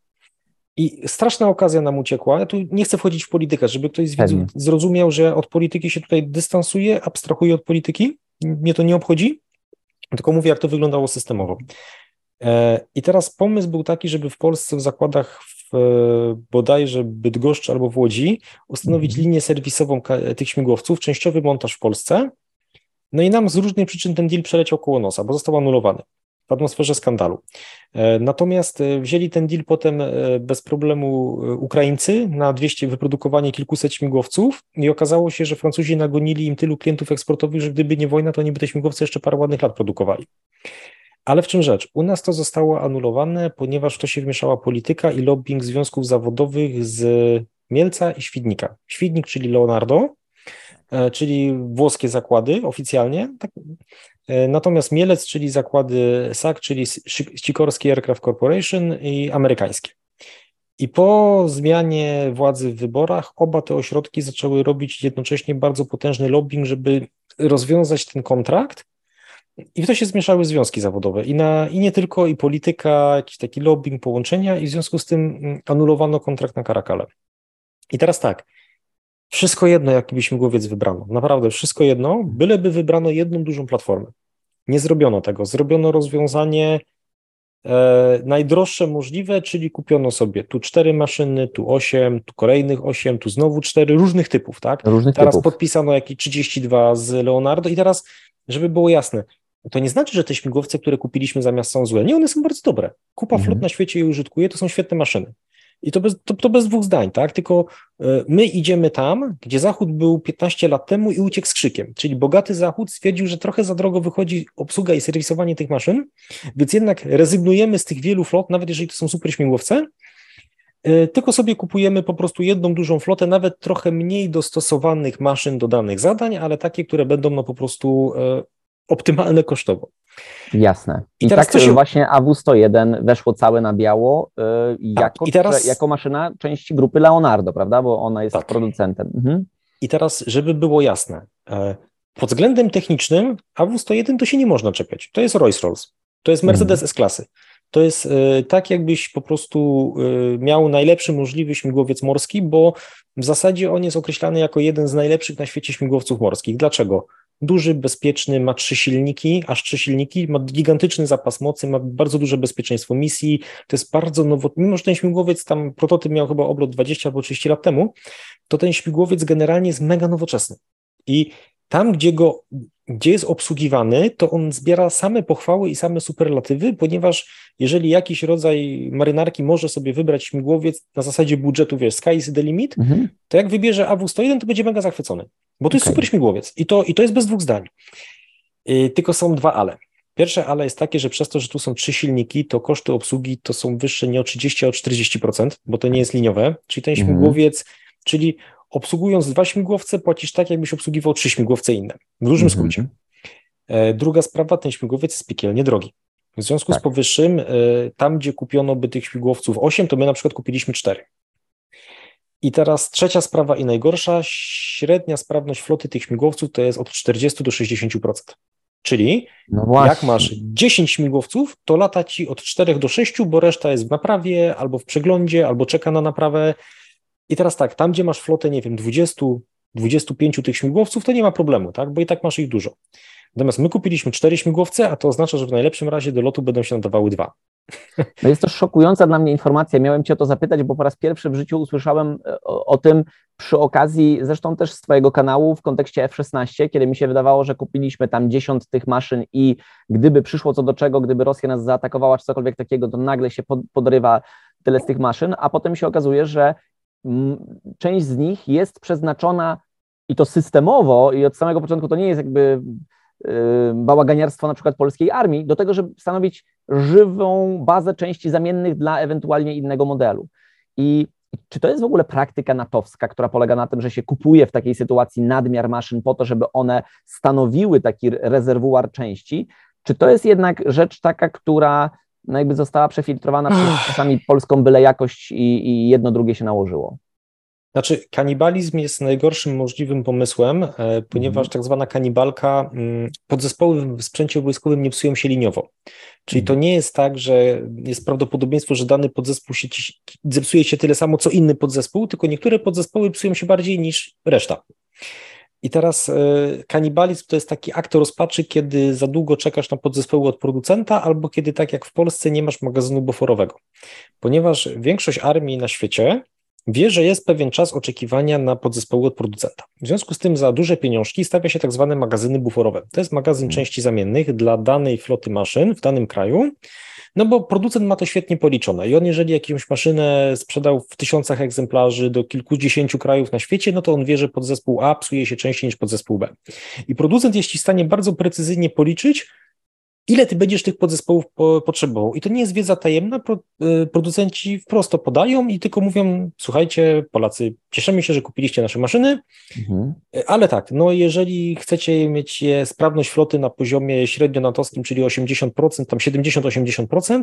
I straszna okazja nam uciekła. Ja tu nie chcę wchodzić w politykę, żeby ktoś zrozumiał, że od polityki się tutaj dystansuje, abstrahuje od polityki. Mnie to nie obchodzi, tylko mówię, jak to wyglądało systemowo. E, I teraz pomysł był taki, żeby w Polsce w zakładach w bodajże Bydgoszczy albo w Łodzi ustanowić mhm. linię serwisową tych śmigłowców, częściowy montaż w Polsce, no i nam z różnych przyczyn ten deal przeleciał koło nosa, bo został anulowany w atmosferze skandalu. E, natomiast e, wzięli ten deal potem e, bez problemu Ukraińcy na 200 wyprodukowanie kilkuset śmigłowców i okazało się, że Francuzi nagonili im tylu klientów eksportowych, że gdyby nie wojna, to oni by te śmigłowce jeszcze parę ładnych lat produkowali. Ale w czym rzecz? U nas to zostało anulowane, ponieważ w to się wmieszała polityka i lobbying związków zawodowych z Mielca i Świdnika. Świdnik, czyli Leonardo, czyli włoskie zakłady oficjalnie. Tak. E, natomiast Mielec, czyli zakłady SAC, czyli Sikorsky Aircraft Corporation i amerykańskie. I po zmianie władzy w wyborach oba te ośrodki zaczęły robić jednocześnie bardzo potężny lobbying, żeby rozwiązać ten kontrakt. I w to się zmieszały związki zawodowe. I, na, I nie tylko, i polityka, jakiś taki lobbying, połączenia, i w związku z tym mm, anulowano kontrakt na Karakale. I teraz tak, wszystko jedno, jaki by śmigłowiec wybrano. Naprawdę wszystko jedno, byleby wybrano jedną dużą platformę. Nie zrobiono tego. Zrobiono rozwiązanie e, najdroższe możliwe, czyli kupiono sobie tu cztery maszyny, tu osiem, tu kolejnych osiem, tu znowu cztery, różnych typów, tak? Różnych teraz typów. podpisano jakieś 32 z Leonardo i teraz, żeby było jasne, to nie znaczy, że te śmigłowce, które kupiliśmy zamiast są złe. Nie, one są bardzo dobre. Kupa mhm. flot na świecie je użytkuje, to są świetne maszyny. I to bez, to, to bez dwóch zdań, tak? Tylko e, my idziemy tam, gdzie Zachód był 15 lat temu i uciekł z krzykiem. Czyli bogaty Zachód stwierdził, że trochę za drogo wychodzi obsługa i serwisowanie tych maszyn, więc jednak rezygnujemy z tych wielu flot, nawet jeżeli to są super śmigłowce, e, tylko sobie kupujemy po prostu jedną dużą flotę, nawet trochę mniej dostosowanych maszyn do danych zadań, ale takie, które będą no po prostu e, optymalne kosztowo. Jasne. I, I tak się... właśnie AW101 weszło całe na biało yy, tak. jako, I teraz... jako maszyna części grupy Leonardo, prawda? Bo ona jest tak. producentem. Mhm. I teraz, żeby było jasne, e, pod względem technicznym AW101 to się nie można czepiać. To jest Rolls-Royce, to jest Mercedes mhm. S-klasy. To jest e, tak, jakbyś po prostu e, miał najlepszy możliwy śmigłowiec morski, bo w zasadzie on jest określany jako jeden z najlepszych na świecie śmigłowców morskich. Dlaczego? Duży, bezpieczny, ma trzy silniki, aż trzy silniki, ma gigantyczny zapas mocy, ma bardzo duże bezpieczeństwo misji. To jest bardzo nowo, mimo że ten śmigłowiec tam prototyp miał chyba oblot 20 albo 30 lat temu, to ten śmigłowiec generalnie jest mega nowoczesny. I tam, gdzie go, gdzie jest obsługiwany, to on zbiera same pochwały i same superlatywy, ponieważ jeżeli jakiś rodzaj marynarki może sobie wybrać śmigłowiec na zasadzie budżetu, wiesz, sky is the limit, mhm. to jak wybierze AW101, to będzie mega zachwycony, bo to okay. jest super śmigłowiec i to, i to jest bez dwóch zdań. Yy, tylko są dwa ale. Pierwsze ale jest takie, że przez to, że tu są trzy silniki, to koszty obsługi to są wyższe nie o 30, a o 40%, bo to nie jest liniowe, czyli ten mhm. śmigłowiec, czyli obsługując dwa śmigłowce, płacisz tak, jakbyś obsługiwał trzy śmigłowce inne. W dużym mhm. skrócie. E, druga sprawa, ten śmigłowiec jest piekielnie drogi. W związku tak. z powyższym, e, tam gdzie kupiono by tych śmigłowców 8, to my na przykład kupiliśmy 4. I teraz trzecia sprawa i najgorsza, średnia sprawność floty tych śmigłowców to jest od 40 do 60%. Czyli no jak masz 10 śmigłowców, to lata ci od 4 do 6, bo reszta jest w naprawie, albo w przeglądzie, albo czeka na naprawę. I teraz tak, tam gdzie masz flotę, nie wiem, 20, 25 tych śmigłowców, to nie ma problemu, tak, bo i tak masz ich dużo. Natomiast my kupiliśmy cztery śmigłowce, a to oznacza, że w najlepszym razie do lotu będą się nadawały dwa. No jest to szokująca dla mnie informacja. Miałem Cię o to zapytać, bo po raz pierwszy w życiu usłyszałem e, o, o, tym przy okazji, zresztą też z Twojego kanału w kontekście F-16, kiedy mi się wydawało, że kupiliśmy tam dziesiąt tych maszyn i gdyby przyszło co do czego, gdyby Rosja nas zaatakowała czy cokolwiek takiego, to nagle się pod, podrywa tyle z tych maszyn, a potem się okazuje, że część z nich jest przeznaczona i to systemowo i od samego początku to nie jest jakby bałaganiarstwo na przykład polskiej armii, do tego, żeby stanowić żywą bazę części zamiennych dla ewentualnie innego modelu. I czy to jest w ogóle praktyka natowska, która polega na tym, że się kupuje w takiej sytuacji nadmiar maszyn po to, żeby one stanowiły taki rezerwuar części? Czy to jest jednak rzecz taka, która no jakby została przefiltrowana przez czasami polską byle jakość i, i jedno drugie się nałożyło. Znaczy, kanibalizm jest najgorszym możliwym pomysłem, e, ponieważ mm. tak zwana kanibalka, mm, podzespoły w sprzęcie wojskowym nie psują się liniowo. Czyli to nie jest tak, że jest prawdopodobieństwo, że dany podzespół się, zepsuje się tyle samo, co inny podzespół, tylko niektóre podzespoły psują się bardziej niż reszta. I teraz e, kanibalizm to jest taki akt rozpaczy, kiedy za długo czekasz na podzespoły od producenta, albo kiedy tak jak w Polsce nie masz magazynu buforowego. Ponieważ większość armii na świecie wie, że jest pewien czas oczekiwania na podzespoły od producenta. W związku z tym za duże pieniążki stawia się tak zwane magazyny buforowe. To jest magazyn hmm. części zamiennych dla danej floty maszyn w danym kraju, no bo producent ma to świetnie policzone i on jeżeli jakąś maszynę sprzedał w tysiącach egzemplarzy do kilkudziesięciu krajów na świecie, no to on wie, że podzespół A psuje się częściej niż podzespół B. I producent jest w stanie bardzo precyzyjnie policzyć, ile ty będziesz tych podzespołów po, potrzebował. I to nie jest wiedza tajemna, y, producenci wprost to podają i tylko mówią, słuchajcie Polacy, cieszymy się, że kupiliście nasze maszyny, mhm. Y, ale tak, no jeżeli chcecie mieć sprawność floty na poziomie średnio natowskim, czyli 80%, tam 70-80%,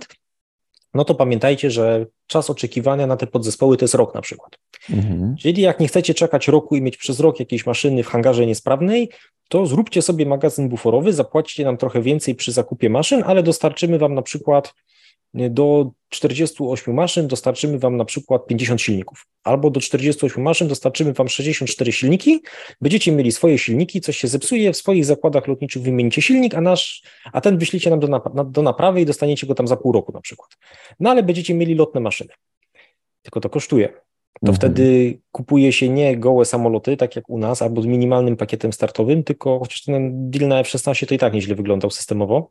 no to pamiętajcie, że czas oczekiwania na te podzespoły to jest rok na przykład. Mhm. Czyli jak nie chcecie czekać roku i mieć przez rok jakieś maszyny w hangarze niesprawnej, to zróbcie sobie magazyn buforowy, zapłacicie nam trochę więcej przy zakupie maszyn, ale dostarczymy Wam na przykład do 48 maszyn dostarczymy Wam na przykład 50 silników, albo do 48 maszyn dostarczymy Wam 64 silniki, będziecie mieli swoje silniki, coś się zepsuje, w swoich zakładach lotniczych wymienicie silnik, a, nasz, a ten wyślicie nam do, nap do naprawy i dostaniecie go tam za pół roku na przykład. No ale będziecie mieli lotne maszyny, tylko to kosztuje. To mhm. wtedy kupuje się nie gołe samoloty, tak jak u nas, albo z minimalnym pakietem startowym, tylko chociaż ten deal na F-16 to i tak nieźle wyglądał systemowo,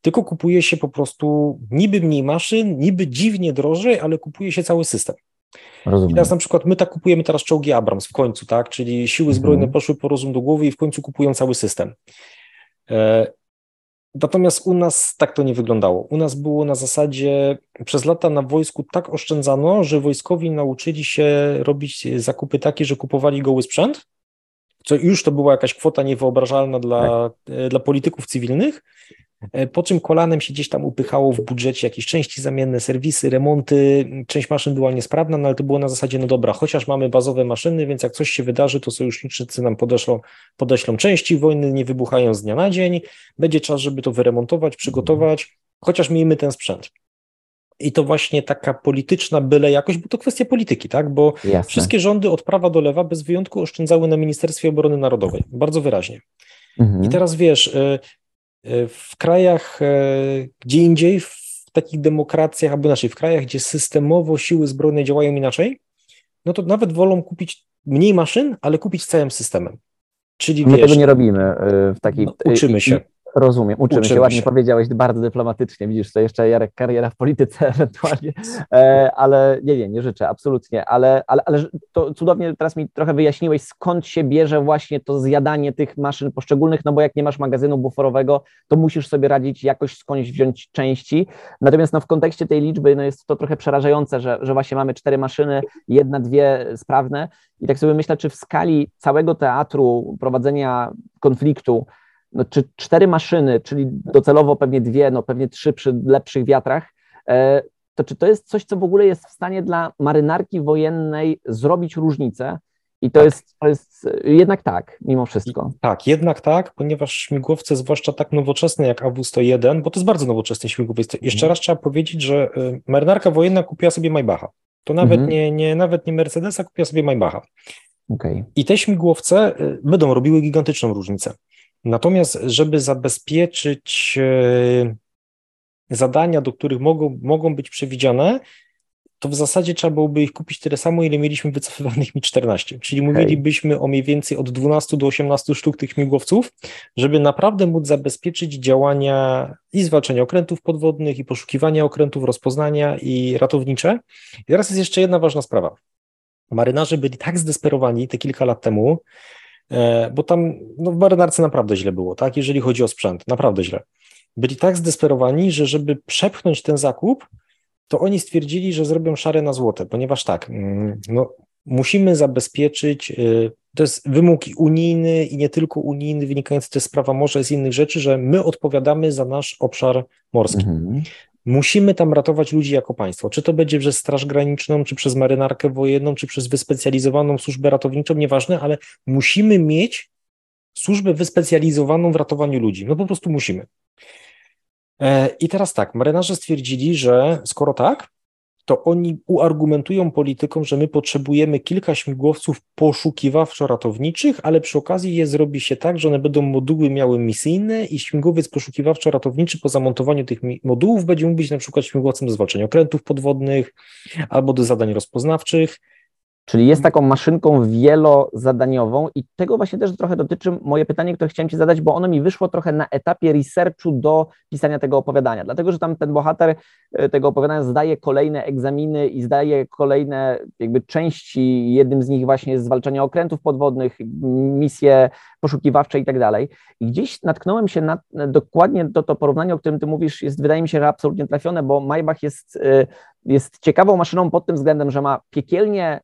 tylko kupuje się po prostu niby mniej maszyn, niby dziwnie drożej, ale kupuje się cały system. Rozumiem. I teraz na przykład my tak kupujemy teraz czołgi Abrams w końcu, tak? Czyli siły zbrojne mhm. poszły po rozum do głowy i w końcu kupują cały system. E, natomiast u nas tak to nie wyglądało. U nas było na zasadzie, przez lata na wojsku tak oszczędzano, że wojskowi nauczyli się robić zakupy takie, że kupowali goły sprzęt, co już to była jakaś kwota niewyobrażalna dla, tak. dla polityków cywilnych, E, po czym kolanem się gdzieś tam upychało w budżecie jakieś części zamienne, serwisy, remonty. Część maszyn była niesprawna, no ale to było na zasadzie, no dobra, chociaż mamy bazowe maszyny, więc jak coś się wydarzy, to sojuszniczycy nam podeślą, podeślą części, wojny nie wybuchają z dnia na dzień, będzie czas, żeby to wyremontować, przygotować, chociaż miejmy ten sprzęt. I to właśnie taka polityczna byle jakość, bo to kwestia polityki, tak? Bo Jasne. wszystkie rządy od prawa do lewa bez wyjątku oszczędzały na Ministerstwie Obrony Narodowej, bardzo wyraźnie. Mhm. I teraz wiesz, y, E, w krajach e, gdzie indziej, w takich demokracjach, albo inaczej, w krajach, gdzie systemowo siły zbrojne działają inaczej, no to nawet wolą kupić mniej maszyn, ale kupić całym systemem. Czyli My wiesz, tego nie robimy e, w takiej. No, uczymy się. Rozumiem, uczymy, uczymy się, ładnie się. powiedziałeś, bardzo dyplomatycznie, widzisz, to jeszcze Jarek, kariera w polityce ewentualnie, e, ale nie, nie, nie życzę, absolutnie, ale, ale, ale to cudownie teraz mi trochę wyjaśniłeś, skąd się bierze właśnie to zjadanie tych maszyn poszczególnych, no bo jak nie masz magazynu buforowego, to musisz sobie radzić jakoś skądś wziąć części, natomiast no w kontekście tej liczby, no jest to trochę przerażające, że, że właśnie mamy cztery maszyny, jedna, dwie sprawne. I tak sobie myślę, czy w skali całego teatru prowadzenia konfliktu, no, czy cztery maszyny, czyli docelowo pewnie dwie, no pewnie trzy przy lepszych wiatrach, e, to czy to jest coś, co w ogóle jest w stanie dla marynarki wojennej zrobić różnicę? I to, tak. jest, to jest jednak tak, mimo wszystko. Tak, jednak tak, ponieważ śmigłowce, zwłaszcza tak nowoczesne jak AW-101, bo to jest bardzo nowoczesny śmigłowiec. Jeszcze mhm. raz trzeba powiedzieć, że y, marynarka wojenna kupiła sobie Maybacha. To nawet, mhm. nie, nie, nawet nie Mercedesa, kupiła sobie Maybacha. Okay. I te śmigłowce y, będą robiły gigantyczną różnicę. Natomiast, żeby zabezpieczyć e, zadania, do których mogą, mogą być przewidziane, to w zasadzie trzeba byłoby ich kupić tyle samo, ile mieliśmy wycofywanych Mi-14. Czyli okay. mówilibyśmy o mniej więcej od 12 do 18 sztuk tych śmigłowców, żeby naprawdę móc zabezpieczyć działania i zwalczania okrętów podwodnych, i poszukiwania okrętów, rozpoznania i ratownicze. I teraz jest jeszcze jedna ważna sprawa. Marynarze byli tak zdesperowani te kilka lat temu, bo tam no, w marynarce naprawdę źle było, tak, jeżeli chodzi o sprzęt, naprawdę źle. Byli tak zdesperowani, że żeby przepchnąć ten zakup, to oni stwierdzili, że zrobią szare na złote, ponieważ tak, mm, no, musimy zabezpieczyć, y, to jest wymóg unijny i nie tylko unijny, wynikający też z prawa morza, z innych rzeczy, że my odpowiadamy za nasz obszar morski. Mhm. Musimy tam ratować ludzi jako państwo. Czy to będzie przez Straż Graniczną, czy przez marynarkę wojenną, czy przez wyspecjalizowaną służbę ratowniczą, nieważne, ale musimy mieć służbę wyspecjalizowaną w ratowaniu ludzi. No po prostu musimy. E, I teraz tak, marynarze stwierdzili, że skoro tak, to oni uargumentują politykom, że my potrzebujemy kilka śmigłowców poszukiwawczo-ratowniczych, ale przy okazji je zrobi się tak, że one będą moduły miały misyjne i śmigłowiec poszukiwawczo-ratowniczy po zamontowaniu tych modułów będzie mógł być na przykład śmigłowcem do zwalczania okrętów podwodnych albo do zadań rozpoznawczych. Czyli jest taką maszynką wielozadaniową i tego właśnie też trochę dotyczy moje pytanie, które chciałem Ci zadać, bo ono mi wyszło trochę na etapie researchu do pisania tego opowiadania, dlatego że tam ten bohater e, tego opowiadania zdaje kolejne egzaminy i zdaje kolejne jakby części, jednym z nich właśnie jest zwalczanie okrętów podwodnych, misje poszukiwawcze i tak dalej. I gdzieś natknąłem się na dokładnie to, to porównanie, o którym Ty mówisz, jest wydaje mi się, że absolutnie trafione, bo Maybach jest, e, jest ciekawą maszyną pod tym względem, że ma piekielnie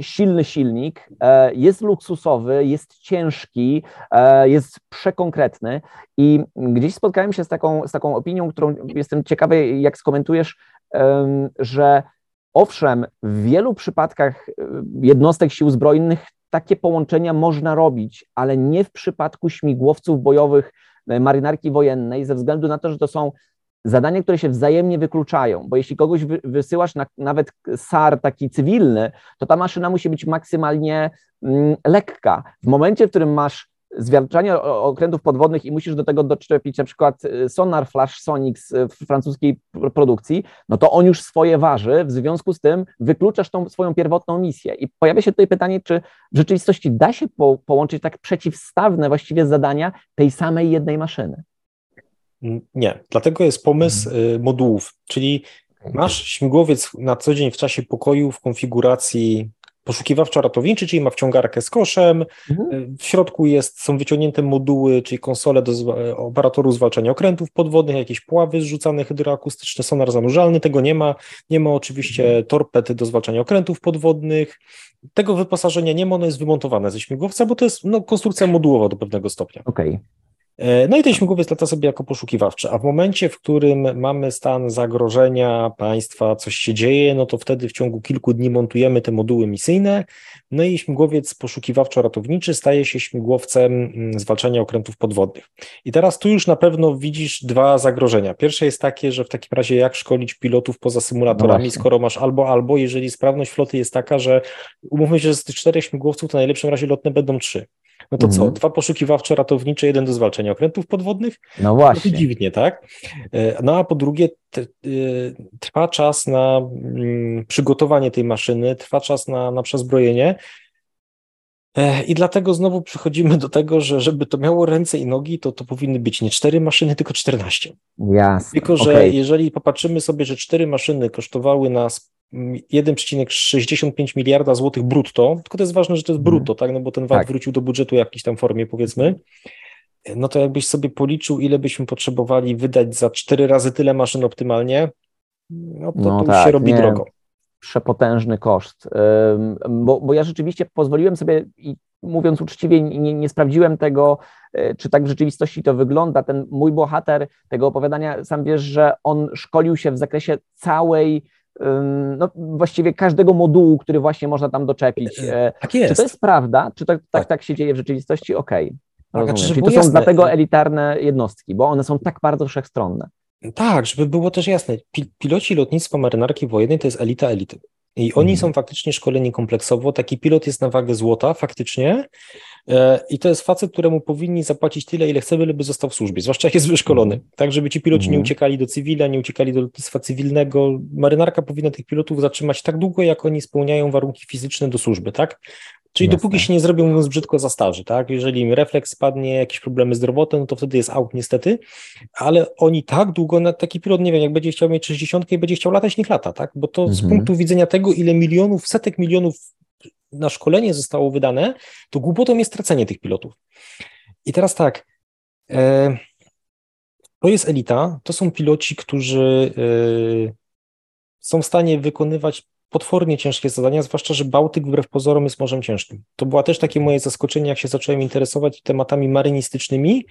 silny silnik, e, jest luksusowy, jest ciężki, e, jest przekonkretny i gdzieś spotkałem się z taką, z taką opinią, którą jestem ciekawy, jak skomentujesz, że owszem, w wielu przypadkach jednostek sił zbrojnych takie połączenia można robić, ale nie w przypadku śmigłowców bojowych marynarki wojennej, ze względu na to, że to są zadania, które się wzajemnie wykluczają, bo jeśli kogoś wy, wysyłasz na nawet SAR taki cywilny, to ta maszyna musi być maksymalnie mm, lekka. W momencie, w którym masz zwalczanie okrętów podwodnych i musisz do tego doczepić na przykład y, Sonar Flash Sonix y, w francuskiej produkcji, no to on już swoje waży, w związku z tym wykluczasz tą swoją pierwotną misję. I pojawia się tutaj pytanie, czy w rzeczywistości da się po, połączyć tak przeciwstawne właściwie zadania tej samej jednej maszyny? Nie, dlatego jest pomysł mhm. y, modułów, czyli masz śmigłowiec na co dzień w czasie pokoju w konfiguracji poszukiwawczo-ratowniczy, czyli ma wciągarkę z koszem. Mhm. W środku jest, są wyciągnięte moduły, czyli konsole do operatoru zwalczania okrętów podwodnych, jakieś pławy zrzucane hydroakustyczne, sonar zanurzalny, tego nie ma. Nie ma oczywiście mhm. torped do zwalczania okrętów podwodnych. Tego wyposażenia nie ma, ono jest wymontowane ze śmigłowca, bo to jest no, konstrukcja modułowa do pewnego stopnia. Okej. Okay. E, no i ten śmigłowiec lata sobie jako poszukiwawczy, a w momencie, w którym mamy stan zagrożenia państwa, coś się dzieje, no to wtedy w ciągu kilku dni montujemy te moduły misyjne, no i śmigłowiec poszukiwawczo-ratowniczy staje się śmigłowcem mm, zwalczania okrętów podwodnych. I teraz tu już na pewno widzisz dwa zagrożenia. Pierwsze jest takie, że w takim razie jak szkolić pilotów poza symulatorami, no skoro masz albo, albo, jeżeli sprawność floty jest taka, że umówmy się, że z tych czterech śmigłowców to najlepszym razie lotne będą trzy. No to co? Mhm. Dwa poszukiwawczo-ratownicze, jeden do zwalczania okrętów podwodnych? No właśnie. No to dziwnie, tak? E, no a po drugie, e, trwa czas na mm, przygotowanie tej maszyny, trwa czas na, na przezbrojenie. E, I dlatego znowu przychodzimy do tego, że żeby to miało ręce i nogi, to to powinny być nie cztery maszyny, tylko 14. Jasne. Tylko, że okay. jeżeli popatrzymy sobie, że cztery maszyny kosztowały nas 1,65 miliarda złotych brutto, tylko to jest ważne, że to jest mhm. brutto, tak, no bo ten VAT tak. wrócił do budżetu w jakiejś tam formie, powiedzmy, no to jakbyś sobie policzył, ile byśmy potrzebowali wydać za cztery razy tyle maszyn optymalnie, no to, no to tak, już się robi nie. drogo. Przepotężny koszt, bo, bo ja rzeczywiście pozwoliłem sobie i mówiąc uczciwie, nie, nie, sprawdziłem tego, e, czy tak w rzeczywistości to wygląda. Ten mój bohater tego opowiadania, sam wiesz, że on szkolił się w zakresie całej no, właściwie każdego modułu, który właśnie można tam doczepić. E, e, tak jest. Czy to jest prawda? Czy to, tak, tak, tak się dzieje w rzeczywistości? Okej. Okay. Tak, znaczy, Czyli to są jasne. dlatego elitarne jednostki, bo one są tak bardzo wszechstronne. Tak, żeby było też jasne. Piloci lotnictwa marynarki wojennej to jest elita elity. I oni mhm. są faktycznie szkoleni kompleksowo. Taki pilot jest na wagę złota, faktycznie. E, I to jest facet, któremu powinni zapłacić tyle, ile chce, by został w służbie, zwłaszcza jak jest wyszkolony. Mhm. Tak, żeby ci piloci nie mhm. uciekali do cywila, nie uciekali do lotnictwa cywilnego. Marynarka powinna tych pilotów zatrzymać tak długo, jak oni spełniają warunki fizyczne do służby, tak? Czyli Jasne. dopóki się nie zrobią, mówiąc brzydko, za starzy, tak? Jeżeli im refleks spadnie, jakieś problemy zdrowotne, no to wtedy jest out niestety, ale oni tak długo, na taki pilot, nie wiem, jak będzie chciał mieć 60 i będzie chciał latać, niech lata, tak? Bo to mhm. z punktu widzenia tego, ile milionów, setek milionów na szkolenie zostało wydane, to głupotą jest tracenie tych pilotów. I teraz tak, e, to jest elita, to są piloci, którzy e, są w stanie wykonywać potwornie ciężkie zadania, zwłaszcza, że Bałtyk wbrew pozorom jest morzem ciężkim. To była też takie moje zaskoczenie, jak się zacząłem interesować tematami marynistycznymi.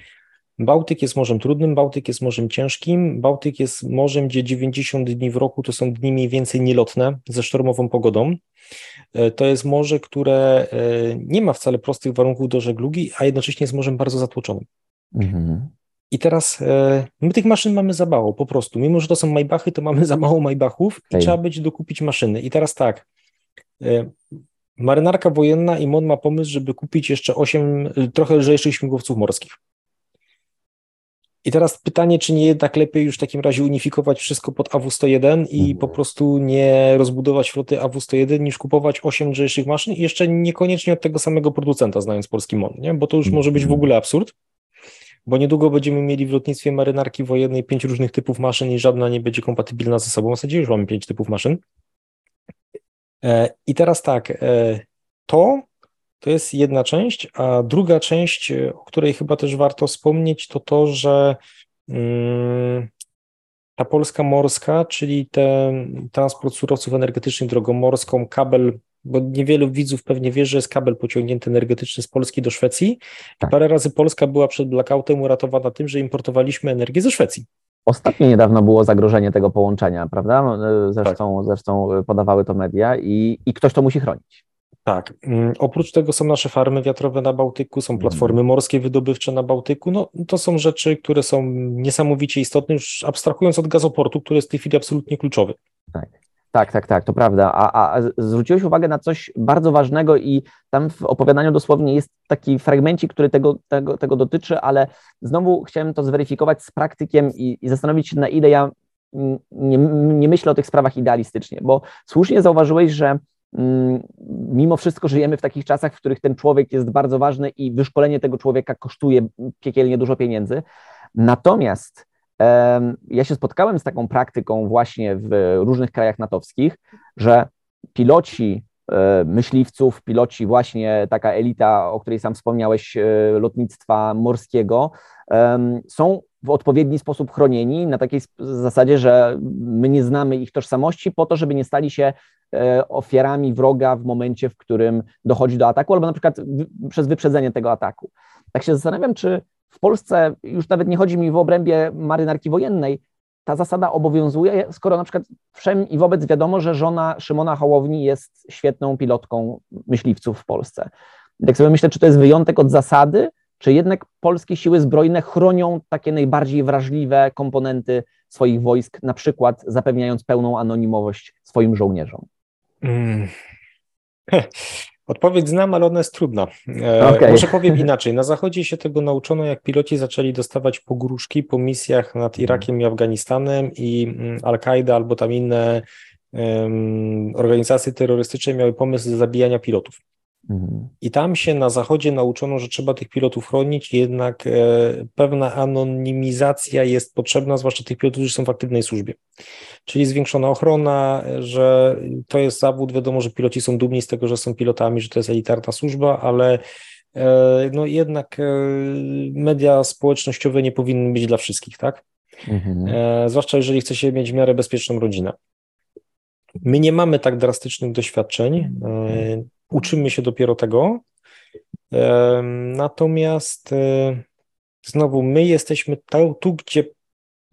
Bałtyk jest morzem trudnym, Bałtyk jest morzem ciężkim, Bałtyk jest morzem, gdzie 90 dni w roku to są dni mniej więcej nielotne ze sztormową pogodą. E, to jest morze, które e, nie ma wcale prostych warunków do żeglugi, a jednocześnie jest morzem bardzo zatłoczonym. Mhm. I teraz e, my tych maszyn mamy za mało, po prostu. Mimo, że to są Maybachy, to mamy za mało Maybachów i trzeba będzie dokupić maszyny. I teraz tak, marynarka wojenna i MON ma pomysł, żeby kupić jeszcze 8 trochę lżejszych śmigłowców morskich. I teraz pytanie, czy nie jednak lepiej już w takim razie unifikować wszystko pod AW101 i mhm. po prostu nie rozbudować floty AW101, niż kupować 8 lżejszych maszyn i jeszcze niekoniecznie od tego samego producenta, znając polski MON, nie? bo to już może być w mhm. ogóle absurd bo niedługo będziemy mieli w lotnictwie marynarki wojennej pięć różnych typów maszyn i żadna nie będzie kompatybilna ze sobą. W zasadzie już mamy pięć typów maszyn. E, I teraz tak, e, to to jest jedna część, a druga część, e, o której chyba też warto wspomnieć, to to, że mm, ta Polska morska, czyli ten transport surowców energetycznych drogą morską, kabel bo niewielu widzów pewnie wie, że jest kabel pociągnięty energetyczny z Polski do Szwecji. Tak. Parę razy Polska była przed blackoutem uratowana tym, że importowaliśmy energię ze Szwecji. Ostatnio niedawno było zagrożenie tego połączenia, prawda? No, e, zresztą, tak. zresztą podawały to media i, i ktoś to musi chronić. Tak. Mm, oprócz tego są nasze farmy wiatrowe na Bałtyku, są platformy mhm. morskie wydobywcze na Bałtyku. No, to są rzeczy, które są niesamowicie istotne, już abstrahując od gazoportu, który jest w tej chwili absolutnie kluczowy. Tak. Tak, tak, tak, to prawda. A, a zwróciłeś uwagę na coś bardzo ważnego i tam w opowiadaniu dosłownie jest taki fragmencik, który tego, tego, tego dotyczy, ale znowu chciałem to zweryfikować z praktykiem i, i zastanowić się, na ile ja nie, nie myślę o tych sprawach idealistycznie, bo słusznie zauważyłeś, że mimo wszystko żyjemy w takich czasach, w których ten człowiek jest bardzo ważny i wyszkolenie tego człowieka kosztuje piekielnie dużo pieniędzy. Natomiast ja się spotkałem z taką praktyką właśnie w różnych krajach natowskich, że piloci e, myśliwców, piloci, właśnie taka elita, o której sam wspomniałeś, e, lotnictwa morskiego, są w odpowiedni sposób chronieni, na takiej zasadzie, że my nie znamy ich tożsamości, po to, żeby nie stali się ofiarami wroga w momencie, w którym dochodzi do ataku, albo na przykład przez wyprzedzenie tego ataku. Tak się zastanawiam, czy w Polsce, już nawet nie chodzi mi w obrębie marynarki wojennej, ta zasada obowiązuje, skoro na przykład wszem i wobec wiadomo, że żona Szymona Hołowni jest świetną pilotką myśliwców w Polsce. Tak sobie myślę, czy to jest wyjątek od zasady, czy jednak polskie siły zbrojne chronią takie najbardziej wrażliwe komponenty swoich wojsk, na przykład zapewniając pełną anonimowość swoim żołnierzom? Mm. Odpowiedź znam, ale ona jest trudna. E, okay. Może powiem inaczej. Na Zachodzie się tego nauczono, jak piloci zaczęli dostawać pogróżki po misjach nad mhm. Irakiem i Afganistanem i mm, Al-Kaida albo tam inne um, organizacje terrorystyczne miały pomysł zabijania pilotów. I tam się na zachodzie nauczono, że trzeba tych pilotów chronić, jednak e, pewna anonimizacja jest potrzebna, zwłaszcza tych pilotów, którzy są w aktywnej służbie. Czyli zwiększona ochrona, że to jest zawód, wiadomo, że piloci są dumni z tego, że są pilotami, że to jest elitarna służba, ale e, no jednak e, media społecznościowe nie powinny być dla wszystkich, tak? Mhm. Zwłaszcza jeżeli chce się mieć w miarę bezpieczną rodzinę. My nie mamy tak drastycznych doświadczeń. Uczymy się dopiero tego. Natomiast e, znowu my jesteśmy tu, gdzie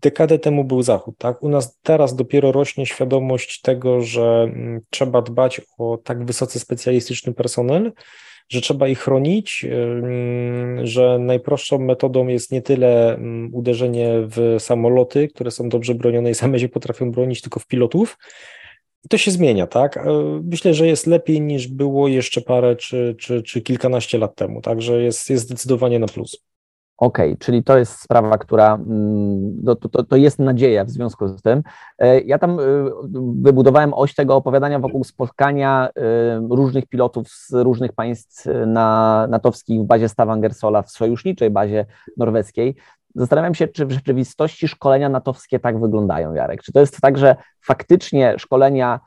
dekadę temu był Zachód. Tak? U nas teraz dopiero rośnie świadomość tego, że mm, trzeba dbać o tak wysoce specjalistyczny personel, że trzeba ich chronić, że najprostszą metodą jest nie tyle mm, uderzenie w samoloty, które są dobrze bronione i same się potrafią bronić, tylko w pilotów. To się zmienia, tak? E, myślę, że jest lepiej niż było jeszcze parę czy, czy, czy kilkanaście lat temu, także jest, jest zdecydowanie na plus. Okej, okay, czyli to jest sprawa, która mm, no, to, to, jest nadzieja w związku z tym. E, ja tam e, wybudowałem oś tego opowiadania wokół spotkania różnych pilotów z różnych państw na natowskich w bazie Stavangersola w sojuszniczej bazie norweskiej. Zastanawiam się, czy w rzeczywistości szkolenia natowskie tak wyglądają, Jarek. Czy to jest tak, że faktycznie szkolenia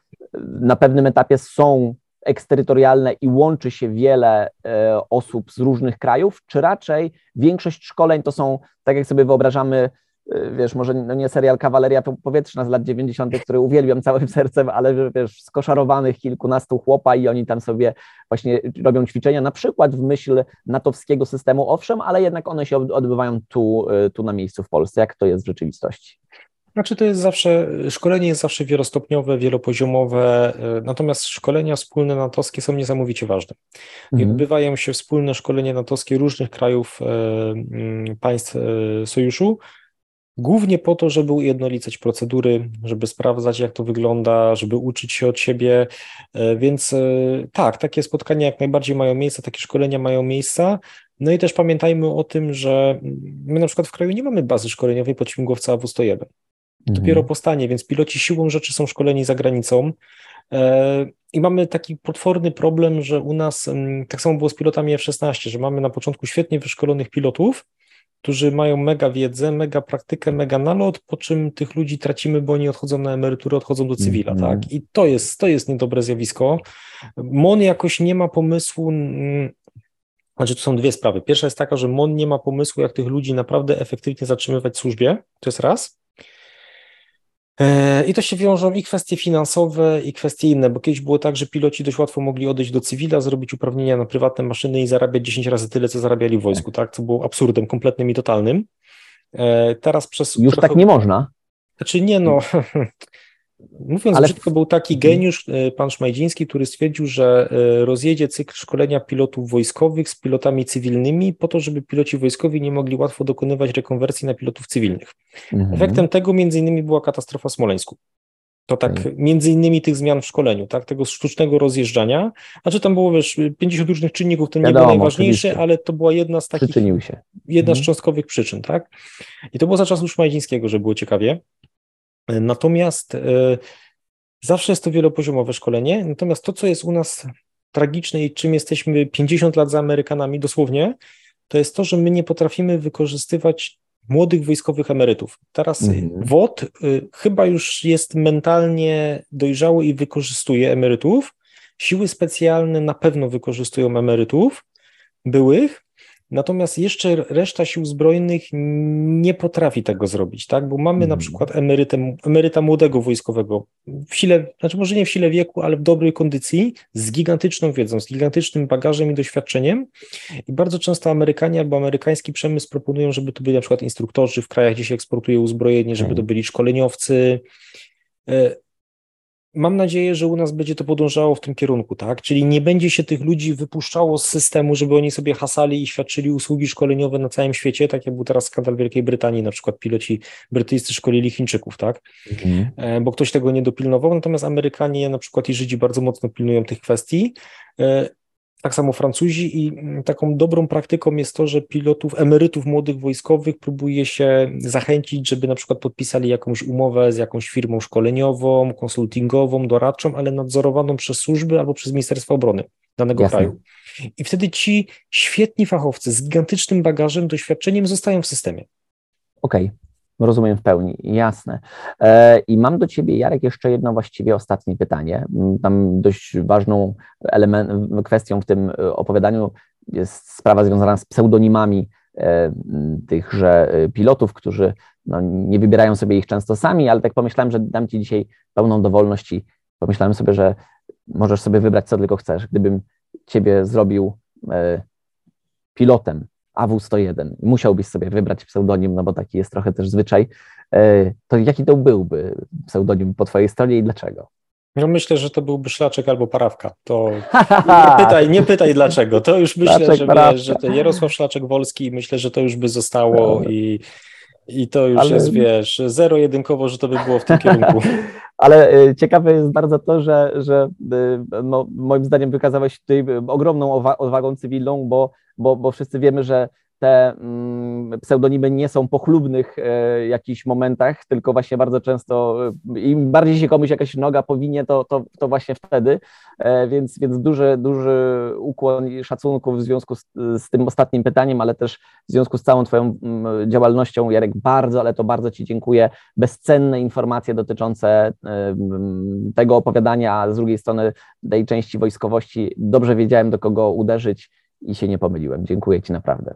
na pewnym etapie są eksterytorialne i łączy się wiele e, osób z różnych krajów, czy raczej większość szkoleń to są, tak jak sobie wyobrażamy, Y, wiesz, może no nie serial Kawaleria Powietrzna z lat 90., który uwielbiam całym sercem, ale wiesz, skoszarowanych kilkunastu chłopa i oni tam sobie właśnie robią ćwiczenia, na przykład w myśl natowskiego systemu, owszem, ale jednak one się odbywają tu, y, tu na miejscu w Polsce. Jak to jest w rzeczywistości? Znaczy to jest zawsze, szkolenie jest zawsze wielostopniowe, wielopoziomowe, y, natomiast szkolenia wspólne natowskie są niesamowicie ważne. Mhm. Odbywają się wspólne szkolenie natowskie różnych krajów, państw sojuszu, Głównie po to, żeby ujednolicać procedury, żeby sprawdzać, jak to wygląda, żeby uczyć się od siebie. E, więc e, tak, takie spotkania jak najbardziej mają miejsce, takie szkolenia mają miejsca. No i też pamiętajmy o tym, że my na przykład w kraju nie mamy bazy szkoleniowej podśmigłowca AW101. Mhm. Dopiero powstanie, więc piloci siłą rzeczy są szkoleni za granicą. E, I mamy taki potworny problem, że u nas, tak samo było z pilotami F-16, że mamy na początku świetnie wyszkolonych pilotów, którzy mają mega wiedzę, mega praktykę, mega nalot, po czym tych ludzi tracimy, bo oni odchodzą na emeryturę, odchodzą do cywila, mm tak? I to jest, to jest niedobre zjawisko. MON jakoś nie ma pomysłu, znaczy tu są dwie sprawy. Pierwsza jest taka, że MON nie ma pomysłu, jak tych ludzi naprawdę efektywnie zatrzymywać w służbie, to jest raz. E, I to się wiążą i kwestie finansowe, i kwestie inne, bo kiedyś było tak, że piloci dość łatwo mogli odejść do cywila, zrobić uprawnienia na prywatne maszyny i zarabiać 10 razy tyle, co zarabiali w wojsku, tak? Co było absurdem kompletnym i totalnym. E, teraz przez. Już trochę... tak nie można. Znaczy nie, no. Mówiąc Ale... brzydko, był taki mhm. geniusz, e, pan Szmajdziński, który stwierdził, że e, rozjedzie cykl szkolenia pilotów wojskowych z pilotami cywilnymi, po to, żeby piloci wojskowi nie mogli łatwo dokonywać rekonwersji na pilotów cywilnych. Mhm. Efektem tego między innymi była katastrofa w Smoleńsku. To tak mhm. między innymi tych zmian w szkoleniu, tak, tego sztucznego rozjeżdżania, a czy tam było, wiesz, 50 różnych czynników, to nie najważniejsze, oczywiście. ale to była jedna z takich, jedna z mhm. cząstkowych przyczyn, tak, i to było za czasów Szmajdzińskiego, że było ciekawie, Natomiast e, zawsze jest to wielopoziomowe szkolenie, natomiast to, co jest u nas tragiczne i czym jesteśmy 50 lat za Amerykanami dosłownie, to jest to, że my nie potrafimy wykorzystywać młodych wojskowych emerytów. Teraz mhm. WOT y, chyba już jest mentalnie dojrzały i wykorzystuje emerytów, Siły specjalne na pewno wykorzystują emerytów byłych, Natomiast jeszcze reszta sił zbrojnych nie potrafi tego zrobić, tak? Bo mamy na mhm. przykład emerytę, emeryta młodego wojskowego w sile, znaczy może nie w sile wieku, ale w dobrej kondycji, z gigantyczną wiedzą, z gigantycznym bagażem i doświadczeniem. I bardzo często Amerykanie albo amerykański przemysł proponują, żeby to byli na przykład instruktorzy w krajach, gdzie się eksportuje uzbrojenie, żeby to byli szkoleniowcy. Mam nadzieję, że u nas będzie to podążało w tym kierunku, tak? Czyli nie będzie się tych ludzi wypuszczało z systemu, żeby oni sobie hasali i świadczyli usługi szkoleniowe na całym świecie, tak jak był teraz skandal Wielkiej Brytanii, na przykład piloci brytyjscy szkolili Chińczyków, tak? Mhm. E, bo ktoś tego nie dopilnował, natomiast Amerykanie na przykład i Żydzi bardzo mocno pilnują tych kwestii e, tak samo Francuzi i mm, taką dobrą praktyką jest to, że pilotów, emerytów młodych wojskowych próbuje się zachęcić, żeby na przykład podpisali jakąś umowę z jakąś firmą szkoleniową, konsultingową, doradczą, ale nadzorowaną przez służby albo przez Ministerstwo Obrony danego Jasne. kraju. I wtedy ci świetni fachowcy z gigantycznym bagażem, doświadczeniem zostają w systemie. Okej. Okay. Rozumiem w pełni, jasne. E, I mam do Ciebie, Jarek, jeszcze jedno właściwie ostatnie pytanie. Tam dość ważną element, kwestią w tym e, opowiadaniu jest sprawa związana z pseudonimami e, tychże pilotów, którzy no, nie wybierają sobie ich często sami, ale tak pomyślałem, że dam Ci dzisiaj pełną dowolność i pomyślałem sobie, że możesz sobie wybrać, co tylko chcesz. Gdybym Ciebie zrobił pilotem AW101, musiałbyś sobie wybrać pseudonim, no bo taki jest trochę też zwyczaj, e, to jaki to byłby pseudonim po twojej stronie i dlaczego? No myślę, że to byłby szlaczek albo parawka. To nie pytaj, nie pytaj dlaczego. To już myślę, szlaczek, że, że to Jarosław Szlaczek Wolski myślę, że to już by zostało i, i to już Ale... jest, wiesz, zero-jedynkowo, że to by było w tym kierunku. Ale e, ciekawe jest bardzo to, że, że e, no, moim zdaniem wykazałeś tutaj ogromną odwagą cywilną, bo bo, bo wszyscy wiemy, że te mm, pseudonimy nie są pochlubnych e, jakichś momentach, tylko właśnie bardzo często e, im bardziej się komuś jakaś noga powinie, to, to, to właśnie wtedy, e, więc, więc duży, duży ukłon i szacunku w związku z, z tym ostatnim pytaniem, ale też w związku z całą Twoją mm, działalnością, Jarek, bardzo, ale to bardzo Ci dziękuję. Bezcenne informacje dotyczące tego opowiadania, a z drugiej strony tej części wojskowości. Dobrze wiedziałem, do kogo uderzyć i się nie pomyliłem. Dziękuję Ci naprawdę.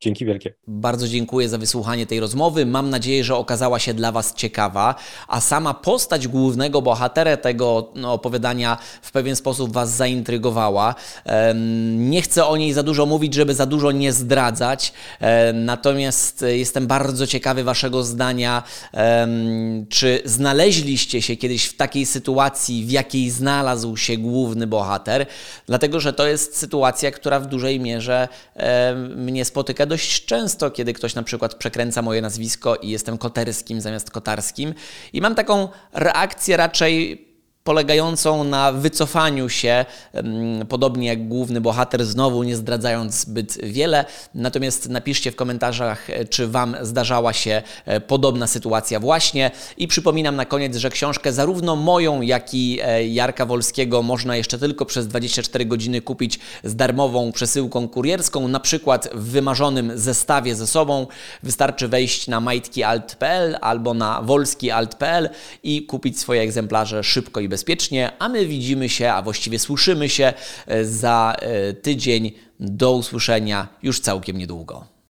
Dzięki wielkie. Bardzo dziękuję za wysłuchanie tej rozmowy. Mam nadzieję, że okazała się dla Was ciekawa, a sama postać głównego bohatera tego no, opowiadania w pewien sposób Was zaintrygowała. Nie chcę o niej za dużo mówić, żeby za dużo nie zdradzać, natomiast jestem bardzo ciekawy Waszego zdania, czy znaleźliście się kiedyś w takiej sytuacji, w jakiej znalazł się główny bohater, dlatego że to jest sytuacja, która w dużej mierze mnie spotyka dość często, kiedy ktoś na przykład przekręca moje nazwisko i jestem koterskim zamiast kotarskim. I mam taką reakcję raczej polegającą na wycofaniu się, podobnie jak główny bohater, znowu nie zdradzając zbyt wiele. Natomiast napiszcie w komentarzach, e, czy Wam zdarzała się e, podobna sytuacja właśnie. I przypominam na koniec, że książkę zarówno moją, jak i e, Jarka Wolskiego można jeszcze tylko przez 24 godziny kupić z darmową przesyłką kurierską, na przykład w wymarzonym zestawie ze sobą. Wystarczy wejść na majtkialt.pl albo na wolskialt.pl i kupić swoje egzemplarze szybko i bezpiecznie bezpiecznie, a my widzimy się, a właściwie słyszymy się e, za e, tydzień. Do usłyszenia już całkiem niedługo.